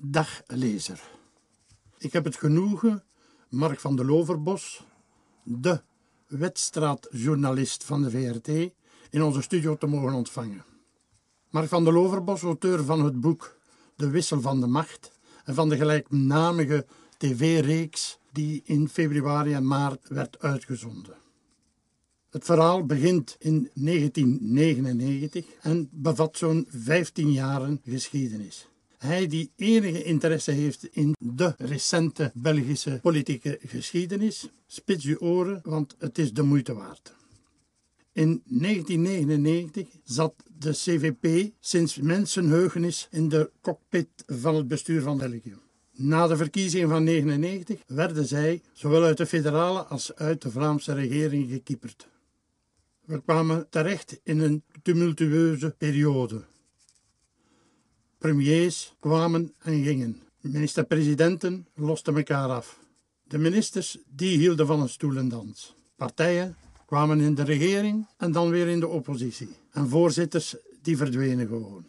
Dag lezer. Ik heb het genoegen Mark van de Loverbos, de wedstraatjournalist van de VRT, in onze studio te mogen ontvangen. Mark van de Loverbos, auteur van het boek De Wissel van de Macht en van de gelijknamige tv-reeks die in februari en maart werd uitgezonden. Het verhaal begint in 1999 en bevat zo'n 15 jaren geschiedenis. Hij die enige interesse heeft in de recente Belgische politieke geschiedenis, spits uw oren, want het is de moeite waard. In 1999 zat de CVP sinds mensenheugenis in de cockpit van het bestuur van België. Na de verkiezingen van 1999 werden zij zowel uit de federale als uit de Vlaamse regering gekieperd. We kwamen terecht in een tumultueuze periode. Premiers kwamen en gingen. Minister-presidenten losten elkaar af. De ministers die hielden van een stoelendans. Partijen kwamen in de regering en dan weer in de oppositie. En voorzitters die verdwenen gewoon.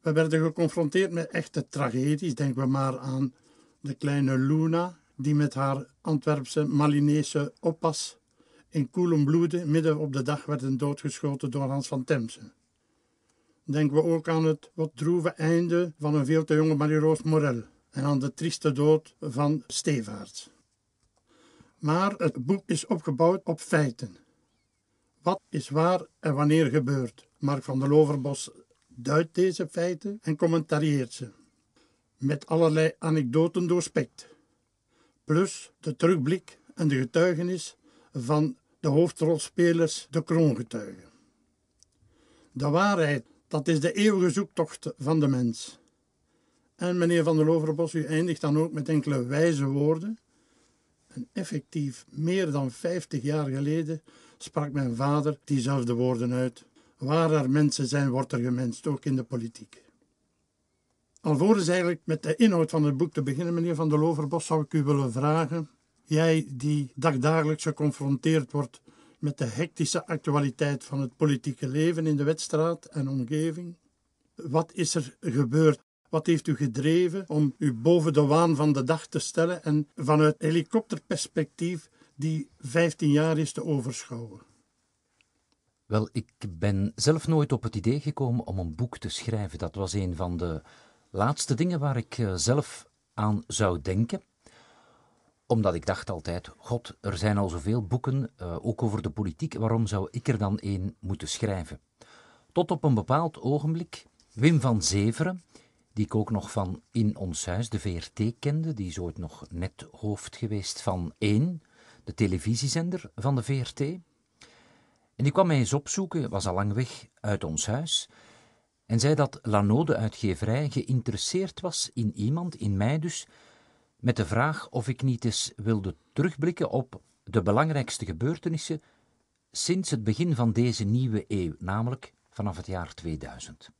We werden geconfronteerd met echte tragedies. Denken we maar aan de kleine Luna, die met haar Antwerpse Malinese oppas in koelen bloede midden op de dag werden doodgeschoten door Hans van Temse. Denken we ook aan het wat droeve einde van een veel te jonge Marie-Roos Morel en aan de trieste dood van Stevaerts. Maar het boek is opgebouwd op feiten. Wat is waar en wanneer gebeurt? Mark van der Loverbos duidt deze feiten en commentarieert ze. Met allerlei anekdoten doorspekt. Plus de terugblik en de getuigenis van de hoofdrolspelers, de kroongetuigen. De waarheid, dat is de eeuwige zoektocht van de mens. En meneer Van der Loverbos, u eindigt dan ook met enkele wijze woorden. En effectief, meer dan vijftig jaar geleden, sprak mijn vader diezelfde woorden uit. Waar er mensen zijn, wordt er gemenst, ook in de politiek. Alvorens eigenlijk met de inhoud van het boek te beginnen, meneer Van der Loverbos, zou ik u willen vragen Jij die dagdagelijks geconfronteerd wordt met de hectische actualiteit van het politieke leven in de wedstraat en omgeving. Wat is er gebeurd? Wat heeft u gedreven om u boven de waan van de dag te stellen en vanuit helikopterperspectief die 15 jaar is te overschouwen? Wel, ik ben zelf nooit op het idee gekomen om een boek te schrijven. Dat was een van de laatste dingen waar ik eh, zelf aan zou denken omdat ik dacht altijd, god, er zijn al zoveel boeken, uh, ook over de politiek, waarom zou ik er dan één moeten schrijven? Tot op een bepaald ogenblik, Wim van Zeveren, die ik ook nog van In Ons Huis, de VRT, kende, die is ooit nog net hoofd geweest van 1, de televisiezender van de VRT. En die kwam mij eens opzoeken, was al lang weg uit ons huis, en zei dat Lano, de uitgeverij, geïnteresseerd was in iemand, in mij dus, met de vraag of ik niet eens wilde terugblikken op de belangrijkste gebeurtenissen sinds het begin van deze nieuwe eeuw, namelijk vanaf het jaar 2000.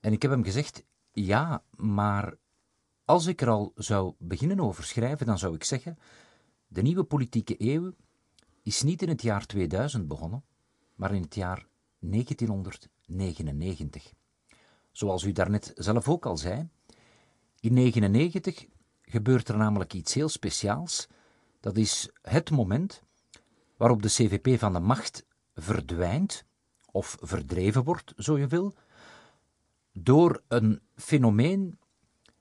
En ik heb hem gezegd: ja, maar als ik er al zou beginnen over schrijven, dan zou ik zeggen: de nieuwe politieke eeuw is niet in het jaar 2000 begonnen, maar in het jaar 1999. Zoals u daarnet zelf ook al zei, in 1999 gebeurt er namelijk iets heel speciaals. Dat is het moment waarop de CVP van de macht verdwijnt, of verdreven wordt, zo je wil, door een fenomeen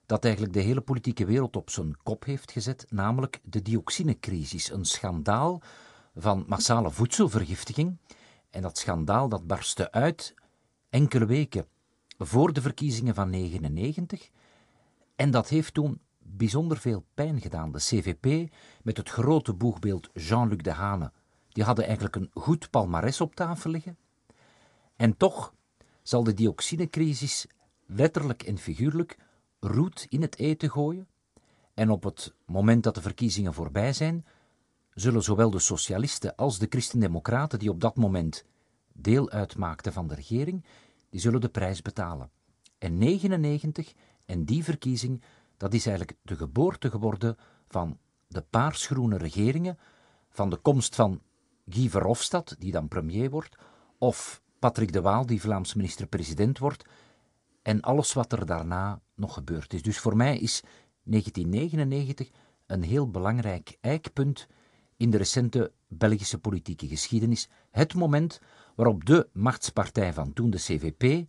dat eigenlijk de hele politieke wereld op zijn kop heeft gezet, namelijk de dioxinecrisis, een schandaal van massale voedselvergiftiging. En dat schandaal dat barstte uit enkele weken voor de verkiezingen van 1999. En dat heeft toen bijzonder veel pijn gedaan. De CVP, met het grote boegbeeld Jean-Luc Dehane, die hadden eigenlijk een goed palmares op tafel liggen. En toch zal de dioxinecrisis letterlijk en figuurlijk roet in het eten gooien. En op het moment dat de verkiezingen voorbij zijn, zullen zowel de socialisten als de christendemocraten, die op dat moment deel uitmaakten van de regering, die zullen de prijs betalen. En 99 en die verkiezing dat is eigenlijk de geboorte geworden van de paarsgroene regeringen, van de komst van Guy Verhofstadt, die dan premier wordt, of Patrick de Waal, die Vlaams minister-president wordt. en alles wat er daarna nog gebeurd is. Dus voor mij is 1999 een heel belangrijk eikpunt in de recente Belgische politieke geschiedenis. Het moment waarop de machtspartij van toen, de CVP,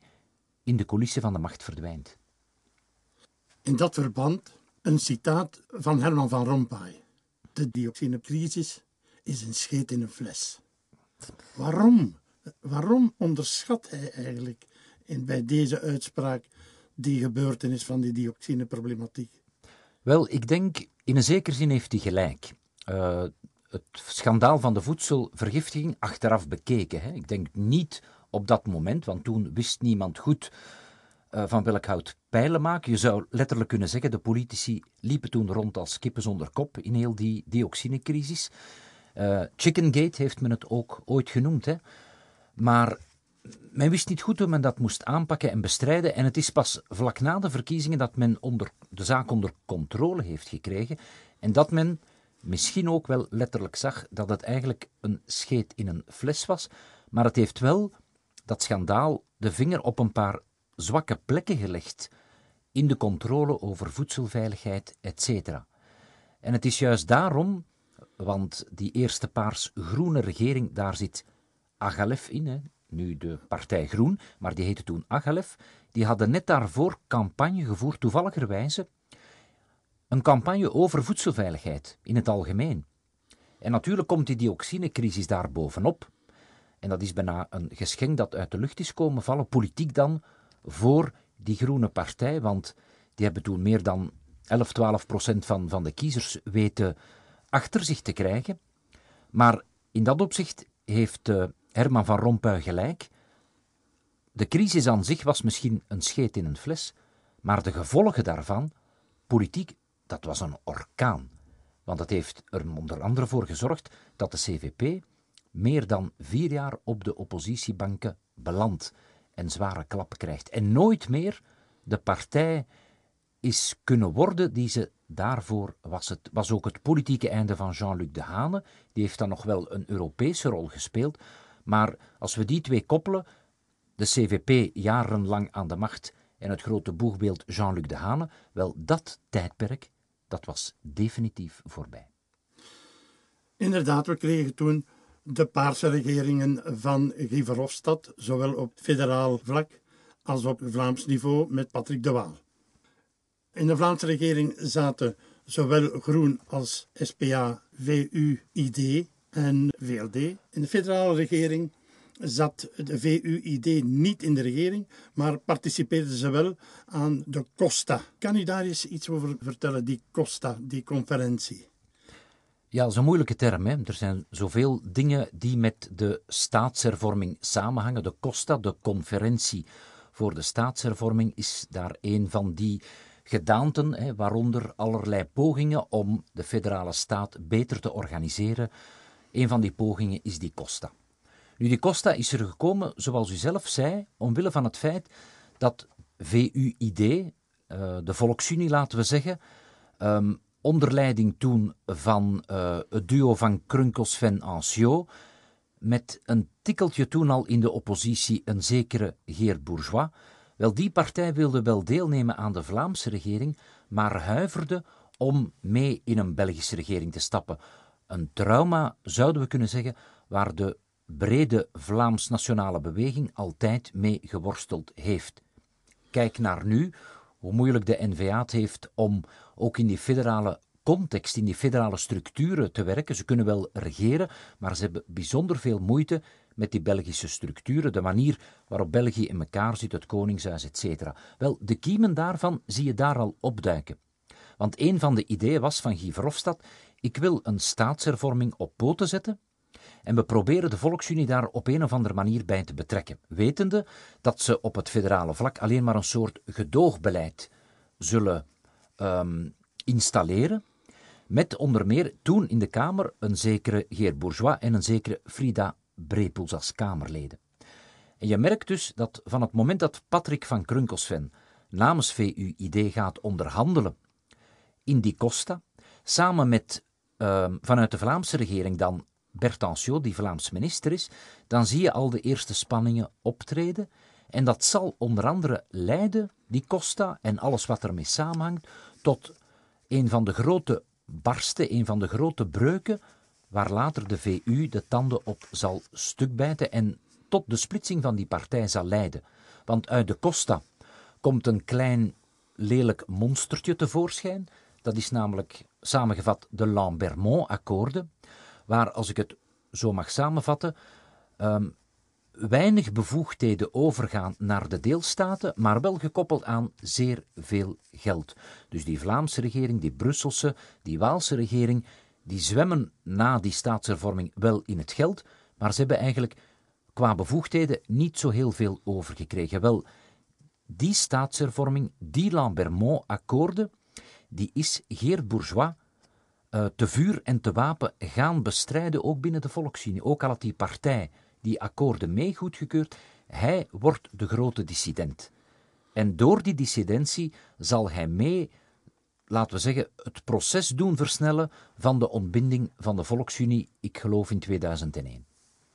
in de coulissen van de macht verdwijnt. In dat verband een citaat van Herman van Rompuy. De dioxinecrisis is een scheet in een fles. Waarom? Waarom onderschat hij eigenlijk bij deze uitspraak die gebeurtenis van die dioxineproblematiek? Wel, ik denk in een zekere zin heeft hij gelijk. Uh, het schandaal van de voedselvergiftiging achteraf bekeken. Hè. Ik denk niet op dat moment, want toen wist niemand goed uh, van welk hout pijlen maken. Je zou letterlijk kunnen zeggen, de politici liepen toen rond als kippen zonder kop in heel die dioxinecrisis. Uh, Chickengate heeft men het ook ooit genoemd. Hè. Maar men wist niet goed hoe men dat moest aanpakken en bestrijden. En het is pas vlak na de verkiezingen dat men onder, de zaak onder controle heeft gekregen. En dat men misschien ook wel letterlijk zag dat het eigenlijk een scheet in een fles was. Maar het heeft wel, dat schandaal, de vinger op een paar zwakke plekken gelegd in de controle over voedselveiligheid, etc. En het is juist daarom, want die eerste paars-groene regering, daar zit Agalef in, hè, nu de partij Groen, maar die heette toen Agalef, die hadden net daarvoor campagne gevoerd, toevalligerwijze, een campagne over voedselveiligheid in het algemeen. En natuurlijk komt die dioxinecrisis daar bovenop. En dat is bijna een geschenk dat uit de lucht is komen vallen, politiek dan, voor die groene partij, want die hebben toen meer dan 11, 12 procent van, van de kiezers weten achter zich te krijgen. Maar in dat opzicht heeft uh, Herman van Rompuy gelijk. De crisis aan zich was misschien een scheet in een fles, maar de gevolgen daarvan, politiek, dat was een orkaan. Want dat heeft er onder andere voor gezorgd dat de CVP meer dan vier jaar op de oppositiebanken belandt en zware klap krijgt. En nooit meer de partij is kunnen worden die ze daarvoor was. Het was ook het politieke einde van Jean-Luc Dehane. Die heeft dan nog wel een Europese rol gespeeld. Maar als we die twee koppelen, de CVP jarenlang aan de macht en het grote boegbeeld Jean-Luc Dehane, wel dat tijdperk, dat was definitief voorbij. Inderdaad, we kregen toen de paarse regeringen van Guy Verhofstadt, zowel op federaal vlak als op Vlaams niveau met Patrick de Waal. In de Vlaamse regering zaten zowel Groen als SPA, VU, ID en VLD. In de federale regering zat de VU-ID niet in de regering, maar participeerden ze wel aan de COSTA. Kan u daar eens iets over vertellen, die COSTA, die conferentie? Ja, dat is een moeilijke term. Hè. Er zijn zoveel dingen die met de staatshervorming samenhangen. De COSTA, de conferentie voor de staatshervorming, is daar een van die gedaanten, hè, waaronder allerlei pogingen om de federale staat beter te organiseren. Een van die pogingen is die COSTA. Nu, die COSTA is er gekomen, zoals u zelf zei, omwille van het feit dat VUID, eh, de Volksunie laten we zeggen, um, onder leiding toen van uh, het duo van Krunkels-Van Anciot, met een tikkeltje toen al in de oppositie een zekere Geert Bourgeois. Wel, die partij wilde wel deelnemen aan de Vlaamse regering, maar huiverde om mee in een Belgische regering te stappen. Een trauma, zouden we kunnen zeggen, waar de brede Vlaams-nationale beweging altijd mee geworsteld heeft. Kijk naar nu, hoe moeilijk de NVA het heeft om ook in die federale context, in die federale structuren te werken. Ze kunnen wel regeren, maar ze hebben bijzonder veel moeite met die Belgische structuren, de manier waarop België in elkaar zit, het Koningshuis, etc. Wel, de kiemen daarvan zie je daar al opduiken. Want een van de ideeën was van Guy Verhofstadt, ik wil een staatshervorming op poten zetten, en we proberen de Volksunie daar op een of andere manier bij te betrekken, wetende dat ze op het federale vlak alleen maar een soort gedoogbeleid zullen um, installeren, met onder meer toen in de Kamer een zekere Geert Bourgeois en een zekere Frida Brepoels als Kamerleden. En je merkt dus dat van het moment dat Patrick van Krunkelsven namens VUID gaat onderhandelen in die Costa, samen met uh, vanuit de Vlaamse regering dan Bertancio, die Vlaams minister is, dan zie je al de eerste spanningen optreden. En dat zal onder andere leiden, die Costa en alles wat ermee samenhangt, tot een van de grote barsten, een van de grote breuken, waar later de VU de tanden op zal stukbijten en tot de splitsing van die partij zal leiden. Want uit de Costa komt een klein lelijk monstertje tevoorschijn. Dat is namelijk samengevat de Lambermont-akkoorden, waar, als ik het zo mag samenvatten, ehm, weinig bevoegdheden overgaan naar de deelstaten, maar wel gekoppeld aan zeer veel geld. Dus die Vlaamse regering, die Brusselse, die Waalse regering, die zwemmen na die staatshervorming wel in het geld, maar ze hebben eigenlijk qua bevoegdheden niet zo heel veel overgekregen. Wel, die staatshervorming, die Lambermont-akkoorden, die is Geert Bourgeois uh, te vuur en te wapen gaan bestrijden, ook binnen de Volksunie. Ook al had die partij die akkoorden mee goedgekeurd, hij wordt de grote dissident. En door die dissidentie zal hij mee, laten we zeggen, het proces doen versnellen van de ontbinding van de Volksunie, ik geloof in 2001.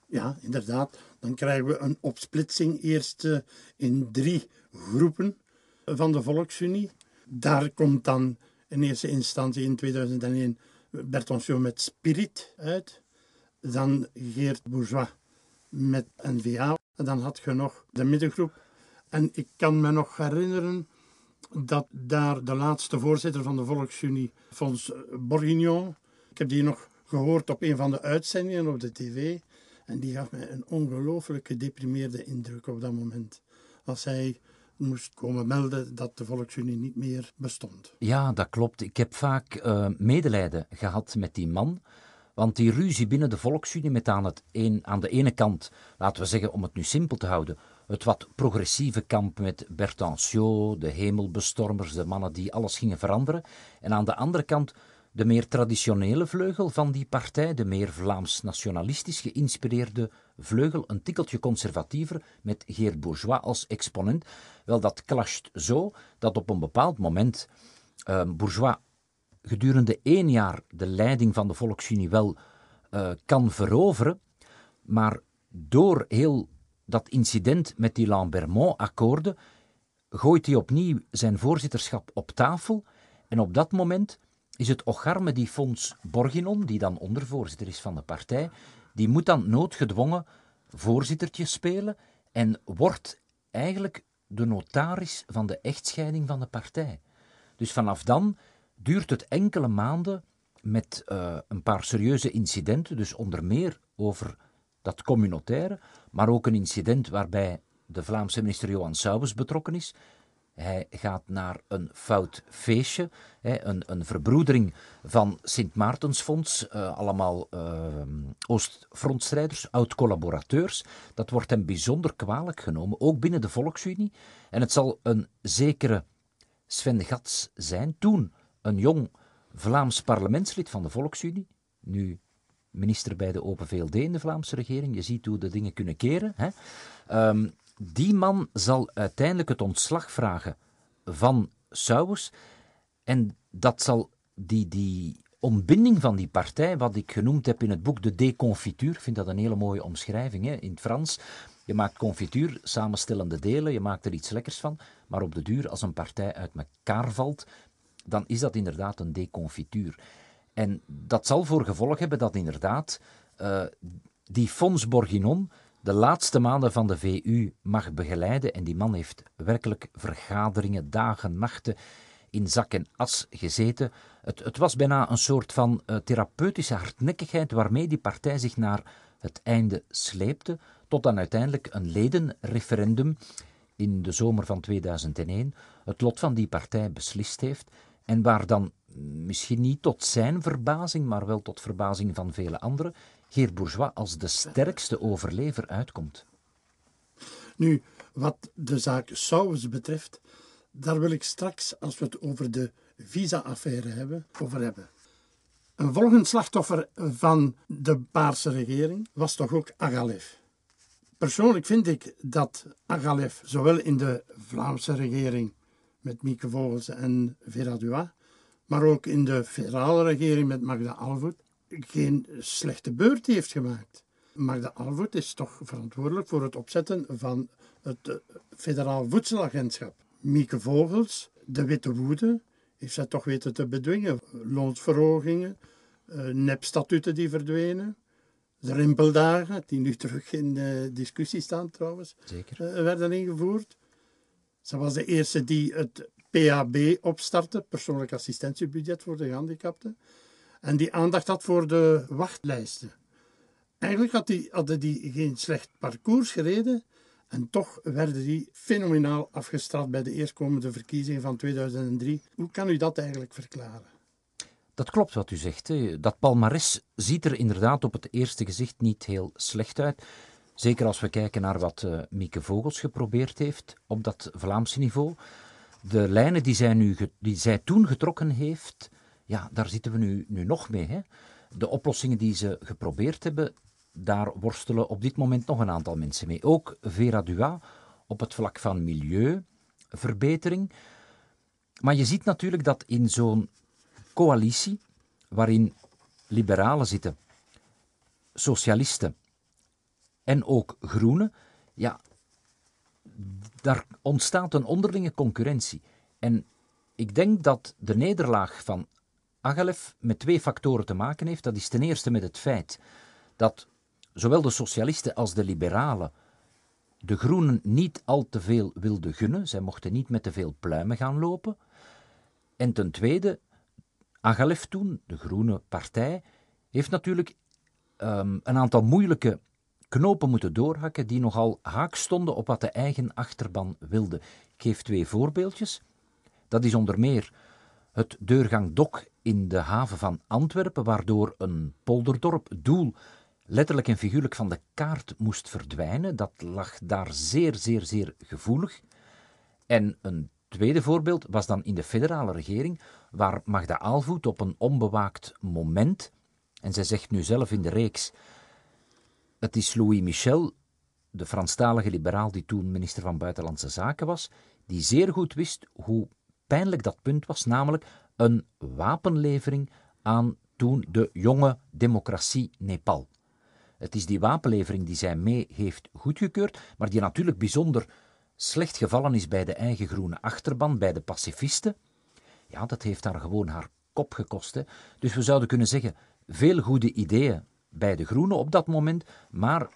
Ja, inderdaad. Dan krijgen we een opsplitsing eerst uh, in drie groepen van de Volksunie. Daar komt dan in eerste instantie in 2001 Bertoncio met Spirit uit. Dan Geert Bourgeois met NVA. En dan had je nog de middengroep. En ik kan me nog herinneren dat daar de laatste voorzitter van de Volksunie, Fons Bourguignon, ik heb die nog gehoord op een van de uitzendingen op de tv. En die gaf mij een ongelooflijk gedeprimeerde indruk op dat moment. Als hij moest komen melden dat de Volksunie niet meer bestond. Ja, dat klopt. Ik heb vaak uh, medelijden gehad met die man. Want die ruzie binnen de Volksunie met aan, het een, aan de ene kant, laten we zeggen om het nu simpel te houden, het wat progressieve kamp met Bertancio, de hemelbestormers, de mannen die alles gingen veranderen. En aan de andere kant de meer traditionele vleugel van die partij, de meer Vlaams-nationalistisch geïnspireerde vleugel, een tikkeltje conservatiever, met Geert Bourgeois als exponent. Wel, dat clasht zo dat op een bepaald moment uh, Bourgeois gedurende één jaar de leiding van de Volksunie wel uh, kan veroveren, maar door heel dat incident met die Lambermont-akkoorden gooit hij opnieuw zijn voorzitterschap op tafel en op dat moment is het ocharme die Fons Borginon, die dan ondervoorzitter is van de partij, die moet dan noodgedwongen voorzittertje spelen en wordt eigenlijk de notaris van de echtscheiding van de partij. Dus vanaf dan duurt het enkele maanden met uh, een paar serieuze incidenten, dus onder meer over dat communautaire, maar ook een incident waarbij de Vlaamse minister Johan Saubes betrokken is, hij gaat naar een fout feestje, een, een verbroedering van Sint Maartensfonds, uh, allemaal uh, Oostfrontstrijders, oud-collaborateurs. Dat wordt hem bijzonder kwalijk genomen, ook binnen de Volksunie. En het zal een zekere Sven Gats zijn, toen een jong Vlaams parlementslid van de Volksunie, nu minister bij de Open VLD in de Vlaamse regering. Je ziet hoe de dingen kunnen keren. Hè. Um, die man zal uiteindelijk het ontslag vragen van Sauwers. En dat zal die, die ontbinding van die partij, wat ik genoemd heb in het boek De Déconfiture, ik vind dat een hele mooie omschrijving hè, in het Frans. Je maakt confituur, samenstellende delen, je maakt er iets lekkers van, maar op de duur, als een partij uit elkaar valt, dan is dat inderdaad een déconfituur. En dat zal voor gevolg hebben dat inderdaad uh, die Fons Bourguignon de laatste maanden van de VU mag begeleiden. En die man heeft werkelijk vergaderingen, dagen, nachten in zak en as gezeten. Het, het was bijna een soort van uh, therapeutische hardnekkigheid waarmee die partij zich naar het einde sleepte, tot dan uiteindelijk een ledenreferendum in de zomer van 2001 het lot van die partij beslist heeft en waar dan misschien niet tot zijn verbazing, maar wel tot verbazing van vele anderen, Geert Bourgeois als de sterkste overlever uitkomt. Nu, wat de zaak Sauwes betreft, daar wil ik straks, als we het over de visa-affaire hebben, over hebben. Een volgend slachtoffer van de Paarse regering was toch ook Agalef. Persoonlijk vind ik dat Agalef, zowel in de Vlaamse regering met Mieke Vogels en Vera maar ook in de federale regering met Magda Alvoet, geen slechte beurt heeft gemaakt. Magda Alvoet is toch verantwoordelijk voor het opzetten van het eh, federaal voedselagentschap. Mieke Vogels, de Witte Woede, heeft zij toch weten te bedwingen. Loonsverhogingen, uh, nepstatuten die verdwenen, de rimpeldagen, die nu terug in uh, discussie staan trouwens, Zeker. werden ingevoerd. Ze was de eerste die het PAB opstartte, persoonlijk assistentiebudget voor de gehandicapten. En die aandacht had voor de wachtlijsten. Eigenlijk had die, hadden die geen slecht parcours gereden. En toch werden die fenomenaal afgestraft bij de eerstkomende verkiezingen van 2003. Hoe kan u dat eigenlijk verklaren? Dat klopt wat u zegt. Hè. Dat palmares ziet er inderdaad op het eerste gezicht niet heel slecht uit. Zeker als we kijken naar wat uh, Mieke Vogels geprobeerd heeft op dat Vlaamse niveau. De lijnen die nu die zij toen getrokken heeft, ja, daar zitten we nu, nu nog mee. Hè. De oplossingen die ze geprobeerd hebben, daar worstelen op dit moment nog een aantal mensen mee. Ook Vera Dua op het vlak van milieuverbetering. Maar je ziet natuurlijk dat in zo'n coalitie, waarin liberalen zitten, socialisten en ook groenen, ja, daar ontstaat een onderlinge concurrentie. En ik denk dat de nederlaag van Agalef met twee factoren te maken heeft. Dat is ten eerste met het feit dat zowel de socialisten als de liberalen de groenen niet al te veel wilden gunnen. Zij mochten niet met te veel pluimen gaan lopen. En ten tweede, Agalef toen, de groene partij, heeft natuurlijk um, een aantal moeilijke knopen moeten doorhakken die nogal haak stonden op wat de eigen achterban wilde. Ik geef twee voorbeeldjes. Dat is onder meer het deurgang Dok in de haven van Antwerpen, waardoor een polderdorp, Doel, letterlijk en figuurlijk van de kaart moest verdwijnen. Dat lag daar zeer, zeer, zeer gevoelig. En een tweede voorbeeld was dan in de federale regering, waar Magda Aalvoet op een onbewaakt moment, en zij zegt nu zelf in de reeks, het is Louis Michel, de Franstalige liberaal die toen minister van Buitenlandse Zaken was, die zeer goed wist hoe pijnlijk dat punt was, namelijk een wapenlevering aan toen de jonge democratie Nepal. Het is die wapenlevering die zij mee heeft goedgekeurd, maar die natuurlijk bijzonder slecht gevallen is bij de eigen groene achterban, bij de pacifisten. Ja, dat heeft haar gewoon haar kop gekost. Dus we zouden kunnen zeggen, veel goede ideeën bij de groenen op dat moment, maar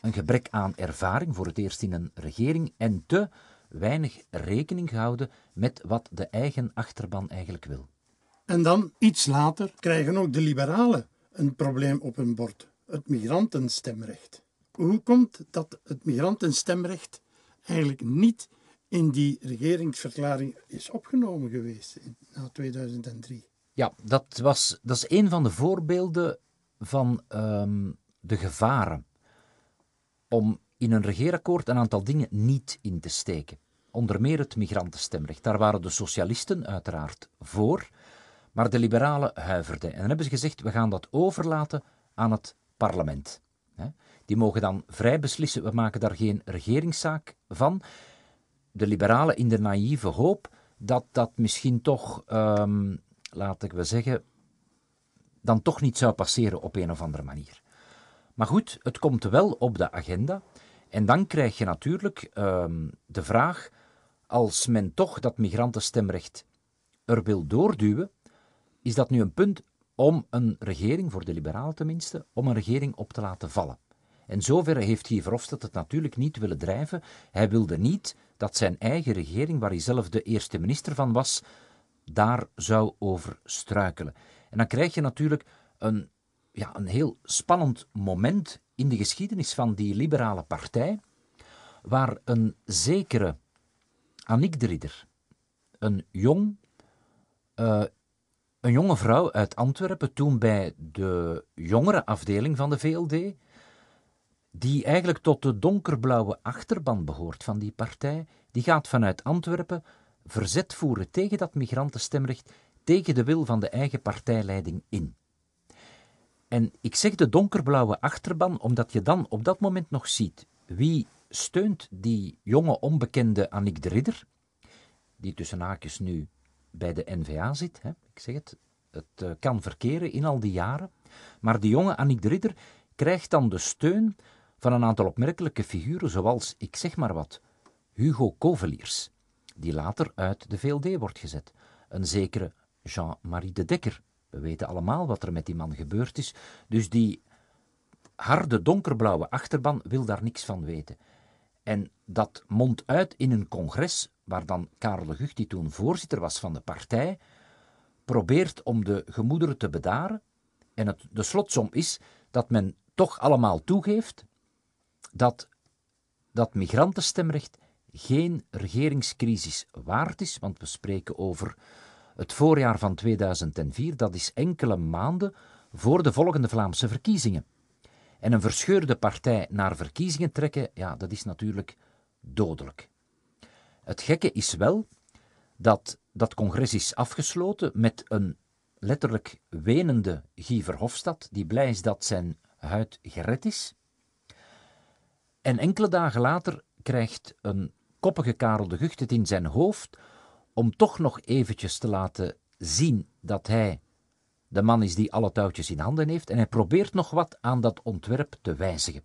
een gebrek aan ervaring voor het eerst in een regering en te weinig rekening gehouden met wat de eigen achterban eigenlijk wil. En dan, iets later, krijgen ook de liberalen een probleem op hun bord: het migrantenstemrecht. Hoe komt dat het migrantenstemrecht eigenlijk niet in die regeringsverklaring is opgenomen geweest in, na 2003? Ja, dat, was, dat is een van de voorbeelden van um, de gevaren om in een regeerakkoord een aantal dingen niet in te steken. Onder meer het migrantenstemrecht. Daar waren de socialisten uiteraard voor, maar de liberalen huiverden. En dan hebben ze gezegd, we gaan dat overlaten aan het parlement. Die mogen dan vrij beslissen, we maken daar geen regeringszaak van. De liberalen in de naïeve hoop dat dat misschien toch, um, laat ik we zeggen, dan toch niet zou passeren op een of andere manier. Maar goed, het komt wel op de agenda. En dan krijg je natuurlijk um, de vraag: als men toch dat migrantenstemrecht er wil doorduwen, is dat nu een punt om een regering, voor de liberaal tenminste, om een regering op te laten vallen. En zover heeft Guy Verhofstadt het natuurlijk niet willen drijven. Hij wilde niet dat zijn eigen regering, waar hij zelf de eerste minister van was, daar zou over struikelen. En dan krijg je natuurlijk een, ja, een heel spannend moment in de geschiedenis van die liberale partij, waar een zekere Annick de Ridder, een, jong, uh, een jonge vrouw uit Antwerpen, toen bij de jongere afdeling van de VLD, die eigenlijk tot de donkerblauwe achterban behoort van die partij, die gaat vanuit Antwerpen verzet voeren tegen dat migrantenstemrecht, tegen de wil van de eigen partijleiding in. En ik zeg de donkerblauwe achterban, omdat je dan op dat moment nog ziet wie steunt die jonge onbekende Annick de Ridder, die tussen haakjes nu bij de NVA zit. Hè? Ik zeg het, het uh, kan verkeren in al die jaren. Maar die jonge Annick de Ridder krijgt dan de steun van een aantal opmerkelijke figuren, zoals, ik zeg maar wat, Hugo Koveliers, die later uit de VLD wordt gezet. Een zekere Jean-Marie de Dekker. We weten allemaal wat er met die man gebeurd is. Dus die harde donkerblauwe achterban wil daar niks van weten. En dat mondt uit in een congres waar dan Karel Gucht, die toen voorzitter was van de partij, probeert om de gemoederen te bedaren. En het, de slotsom is dat men toch allemaal toegeeft dat dat migrantenstemrecht geen regeringscrisis waard is, want we spreken over het voorjaar van 2004, dat is enkele maanden voor de volgende Vlaamse verkiezingen. En een verscheurde partij naar verkiezingen trekken, ja, dat is natuurlijk dodelijk. Het gekke is wel dat dat congres is afgesloten met een letterlijk wenende Guy Verhofstadt, die blij is dat zijn huid gered is. En enkele dagen later krijgt een koppige Karel de Gucht het in zijn hoofd om toch nog eventjes te laten zien dat hij de man is die alle touwtjes in handen heeft en hij probeert nog wat aan dat ontwerp te wijzigen.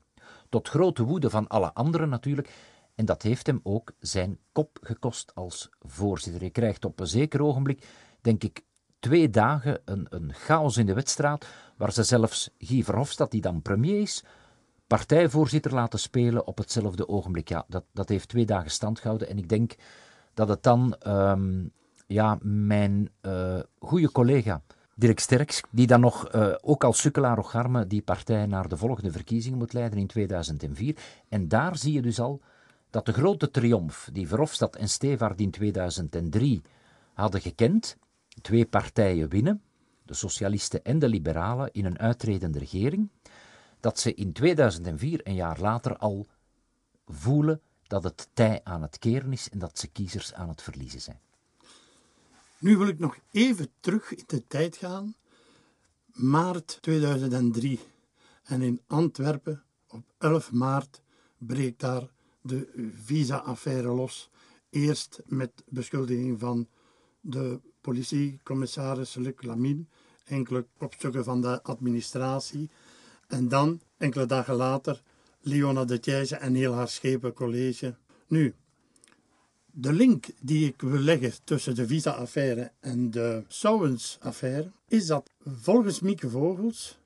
Tot grote woede van alle anderen natuurlijk. En dat heeft hem ook zijn kop gekost als voorzitter. Je krijgt op een zeker ogenblik, denk ik, twee dagen een, een chaos in de wedstrijd, waar ze zelfs Guy Verhofstadt, die dan premier is, partijvoorzitter laten spelen op hetzelfde ogenblik. Ja, dat, dat heeft twee dagen stand gehouden. En ik denk dat het dan um, ja, mijn uh, goede collega Dirk Sterks, die dan nog uh, ook als sukkelaar of garme die partij naar de volgende verkiezingen moet leiden in 2004. En daar zie je dus al dat de grote triomf die Verhofstadt en Stevaart in 2003 hadden gekend, twee partijen winnen, de socialisten en de liberalen, in een uitredende regering, dat ze in 2004, een jaar later, al voelen dat het tij aan het keren is en dat ze kiezers aan het verliezen zijn. Nu wil ik nog even terug in de tijd gaan. Maart 2003. En in Antwerpen op 11 maart breekt daar de visa-affaire los. Eerst met beschuldiging van de politiecommissaris Luc Lamine, enkele kopstukken van de administratie. En dan, enkele dagen later, Leona de Thijze en heel haar schepencollege. Nu, de link die ik wil leggen tussen de visa-affaire en de Souwens-affaire is dat volgens Mieke Vogels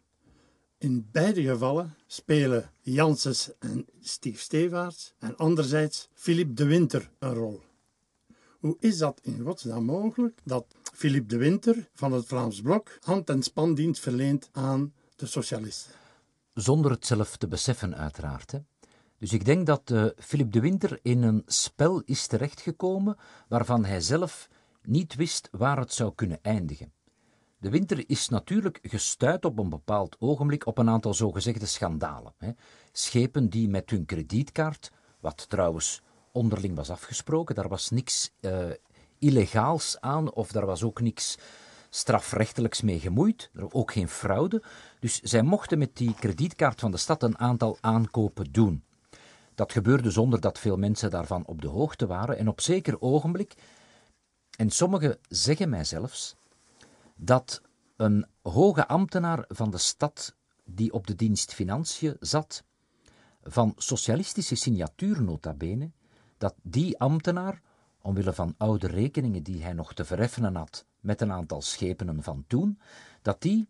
in beide gevallen spelen Janssens en Steve Stevaerts en anderzijds Philippe de Winter een rol. Hoe is dat in godsnaam mogelijk dat Philippe de Winter van het Vlaams Blok hand- en spandienst verleent aan de socialisten? Zonder het zelf te beseffen, uiteraard. Hè. Dus ik denk dat uh, Philip de Winter in een spel is terechtgekomen waarvan hij zelf niet wist waar het zou kunnen eindigen. De Winter is natuurlijk gestuurd op een bepaald ogenblik op een aantal zogezegde schandalen. Hè. Schepen die met hun kredietkaart, wat trouwens onderling was afgesproken, daar was niks uh, illegaals aan of daar was ook niks strafrechtelijks mee gemoeid, ook geen fraude. Dus zij mochten met die kredietkaart van de stad een aantal aankopen doen. Dat gebeurde zonder dat veel mensen daarvan op de hoogte waren. En op zeker ogenblik, en sommigen zeggen mij zelfs, dat een hoge ambtenaar van de stad die op de dienst Financiën zat, van socialistische signatuur nota bene, dat die ambtenaar, omwille van oude rekeningen die hij nog te vereffenen had met een aantal schepenen van toen, dat die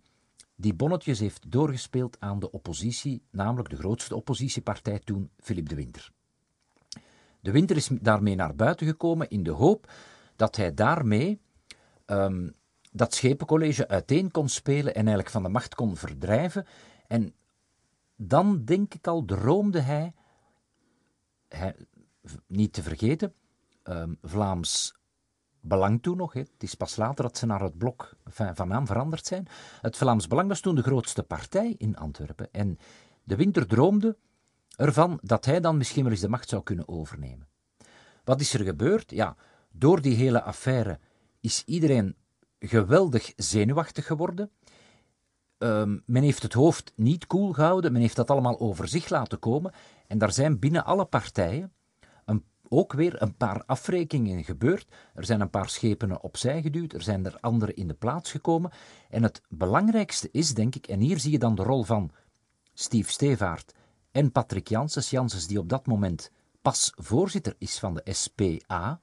die bonnetjes heeft doorgespeeld aan de oppositie, namelijk de grootste oppositiepartij toen, Philip de Winter. De Winter is daarmee naar buiten gekomen in de hoop dat hij daarmee um, dat schepencollege uiteen kon spelen en eigenlijk van de macht kon verdrijven. En dan, denk ik al, droomde hij, niet te vergeten, um, Vlaams Belang toen nog. Het is pas later dat ze naar het blok van naam veranderd zijn. Het Vlaams Belang was toen de grootste partij in Antwerpen. En de Winter droomde ervan dat hij dan misschien wel eens de macht zou kunnen overnemen. Wat is er gebeurd? Ja, door die hele affaire is iedereen geweldig zenuwachtig geworden. Um, men heeft het hoofd niet koel gehouden, men heeft dat allemaal over zich laten komen. En daar zijn binnen alle partijen ook weer een paar afrekeningen gebeurd. Er zijn een paar schepen opzij geduwd, er zijn er andere in de plaats gekomen. En het belangrijkste is, denk ik, en hier zie je dan de rol van Steve Stevaart en Patrick Janssens. Janssens die op dat moment pas voorzitter is van de SPA,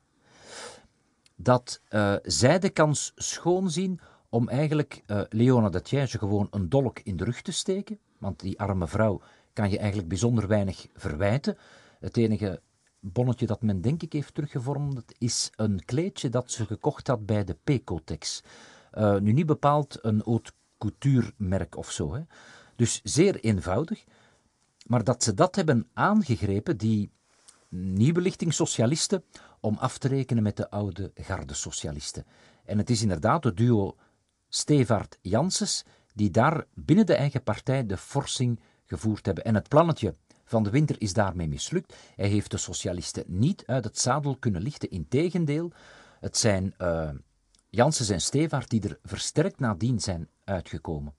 dat uh, zij de kans schoon zien om eigenlijk uh, Leona de gewoon een dolk in de rug te steken. Want die arme vrouw kan je eigenlijk bijzonder weinig verwijten. Het enige bonnetje dat men denk ik heeft teruggevormd is een kleedje dat ze gekocht had bij de Pecotex. Uh, nu niet bepaald een haute couture merk of zo. Hè. Dus zeer eenvoudig. Maar dat ze dat hebben aangegrepen, die nieuwbelichting socialisten, om af te rekenen met de oude garde socialisten. En het is inderdaad het duo Stevart Janssens die daar binnen de eigen partij de forcing gevoerd hebben. En het plannetje van de winter is daarmee mislukt. Hij heeft de socialisten niet uit het zadel kunnen lichten. Integendeel, het zijn uh, en Stevaart die er versterkt nadien zijn uitgekomen.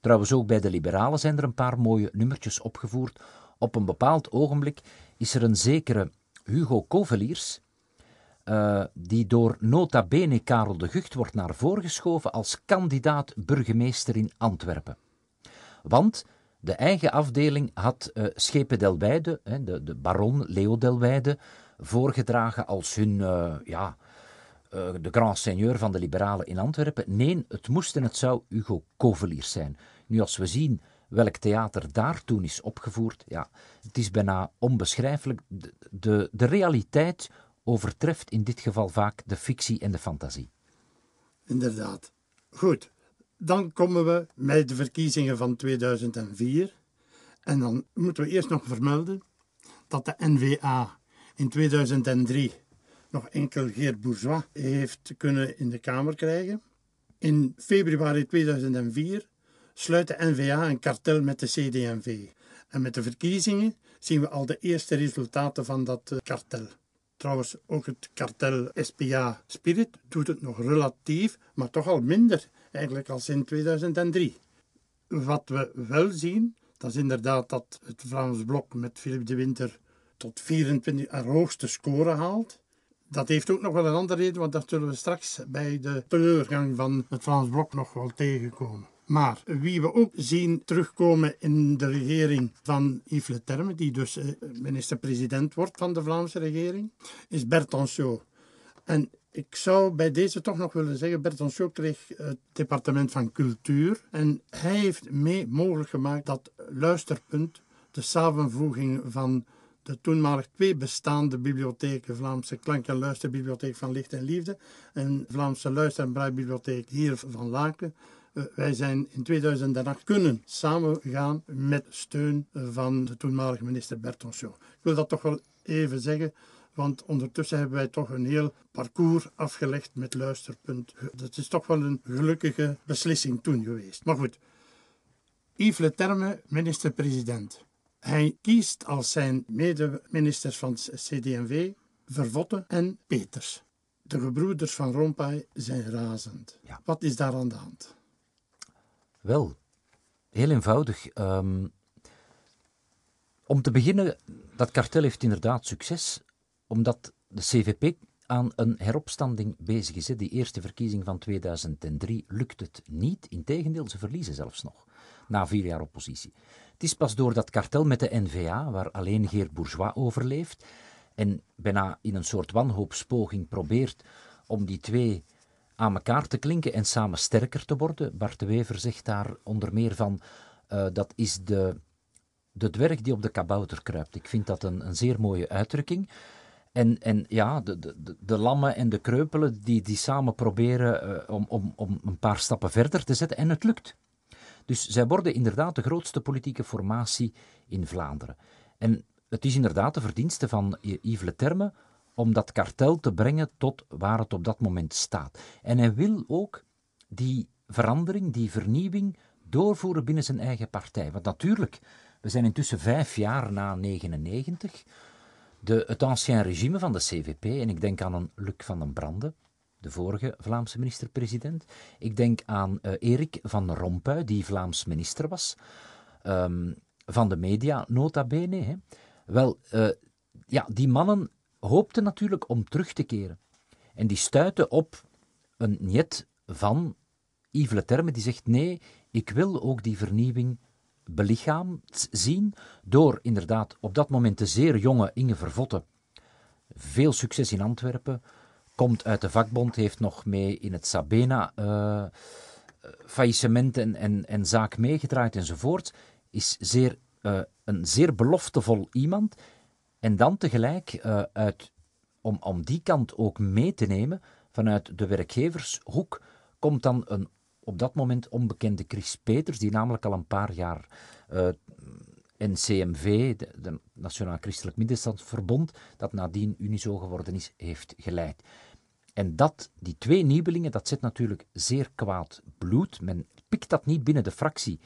Trouwens, ook bij de liberalen zijn er een paar mooie nummertjes opgevoerd. Op een bepaald ogenblik is er een zekere Hugo Koveliers, uh, die door nota bene Karel de Gucht wordt naar voren geschoven als kandidaat burgemeester in Antwerpen. Want de eigen afdeling had uh, Schepen Delwijde, hè, de, de baron Leo Delwijde, voorgedragen als hun, uh, ja, de grand seigneur van de liberalen in Antwerpen. Nee, het moest en het zou Hugo Koveliers zijn. Nu, als we zien welk theater daar toen is opgevoerd, ja, het is bijna onbeschrijfelijk. De, de realiteit overtreft in dit geval vaak de fictie en de fantasie. Inderdaad. Goed, dan komen we met de verkiezingen van 2004. En dan moeten we eerst nog vermelden dat de NVA in 2003 nog enkel Geert Bourgeois heeft kunnen in de Kamer krijgen. In februari 2004 sluit de NVA een kartel met de CD&V. En met de verkiezingen zien we al de eerste resultaten van dat eh, kartel. Trouwens, ook het kartel SPA Spirit doet het nog relatief, maar toch al minder eigenlijk als in 2003. Wat we wel zien, dat is inderdaad dat het Vlaams Blok met Philip de Winter tot 24 haar hoogste score haalt. Dat heeft ook nog wel een andere reden, want dat zullen we straks bij de teleurgang van het Vlaams Blok nog wel tegenkomen. Maar wie we ook zien terugkomen in de regering van Yves Le Terme, die dus eh, minister-president wordt van de Vlaamse regering, is Bert Anciot. En ik zou bij deze toch nog willen zeggen, Bert Anciot kreeg het departement van cultuur en hij heeft mee mogelijk gemaakt dat Luisterpunt, de samenvoeging van de toenmalig twee bestaande bibliotheken, Vlaamse Klank- en Luisterbibliotheek van Licht en Liefde en Vlaamse Luister- en Braaibibliotheek hier van Laken, eh, wij zijn in 2008 kunnen samengaan met steun van de toenmalige minister Bertonshaw. Ik wil dat toch wel even zeggen, want ondertussen hebben wij toch een heel parcours afgelegd met luisterpunt. Dat is toch wel een gelukkige beslissing toen geweest. Maar goed, Yves Le Terme, minister-president. Hij kiest als zijn mede-ministers van CD&V Vervotte en Peters. De gebroeders van Rompuy zijn razend. Ja. Wat is daar aan de hand? Wel, heel eenvoudig. Um, om te beginnen, dat kartel heeft inderdaad succes, omdat de CVP aan een heropstanding bezig is. Die eerste verkiezing van 2003 lukt het niet. Integendeel, ze verliezen zelfs nog, na vier jaar oppositie. Het is pas door dat kartel met de NVA, waar alleen Geert Bourgeois overleeft, en bijna in een soort wanhoopspoging probeert om die twee aan elkaar te klinken en samen sterker te worden. Bart de Wever zegt daar onder meer van, uh, dat is de, de dwerg die op de kabouter kruipt. Ik vind dat een, een zeer mooie uitdrukking. En, en ja, de, de, de lammen en de kreupelen die, die samen proberen uh, om, om, om een paar stappen verder te zetten. En het lukt. Dus zij worden inderdaad de grootste politieke formatie in Vlaanderen. En het is inderdaad de verdienste van Yves Le Terme om dat kartel te brengen tot waar het op dat moment staat. En hij wil ook die verandering, die vernieuwing doorvoeren binnen zijn eigen partij. Want natuurlijk, we zijn intussen vijf jaar na 99. De, het ancien regime van de CVP, en ik denk aan een Luc van den Brande, de vorige Vlaamse minister-president. Ik denk aan uh, Erik van Rompuy, die Vlaams minister was, um, van de media, nota bene. Hè. Wel, uh, ja, die mannen hoopte natuurlijk om terug te keren. En die stuitte op een niet van Yves Le Terme, die zegt nee, ik wil ook die vernieuwing belichaamd zien door inderdaad op dat moment de zeer jonge Inge Vervotte. Veel succes in Antwerpen, komt uit de vakbond, heeft nog mee in het Sabena uh, faillissement en, en, en zaak meegedraaid enzovoort. Is zeer, uh, een zeer beloftevol iemand. En dan tegelijk uit, om, om die kant ook mee te nemen, vanuit de werkgevershoek, komt dan een op dat moment onbekende Chris Peters, die namelijk al een paar jaar uh, NCMV, de, de Nationaal Christelijk Middenstandsverbond, dat nadien Unizo geworden is, heeft geleid. En dat, die twee nieuwelingen, dat zet natuurlijk zeer kwaad bloed. Men pikt dat niet binnen de fractie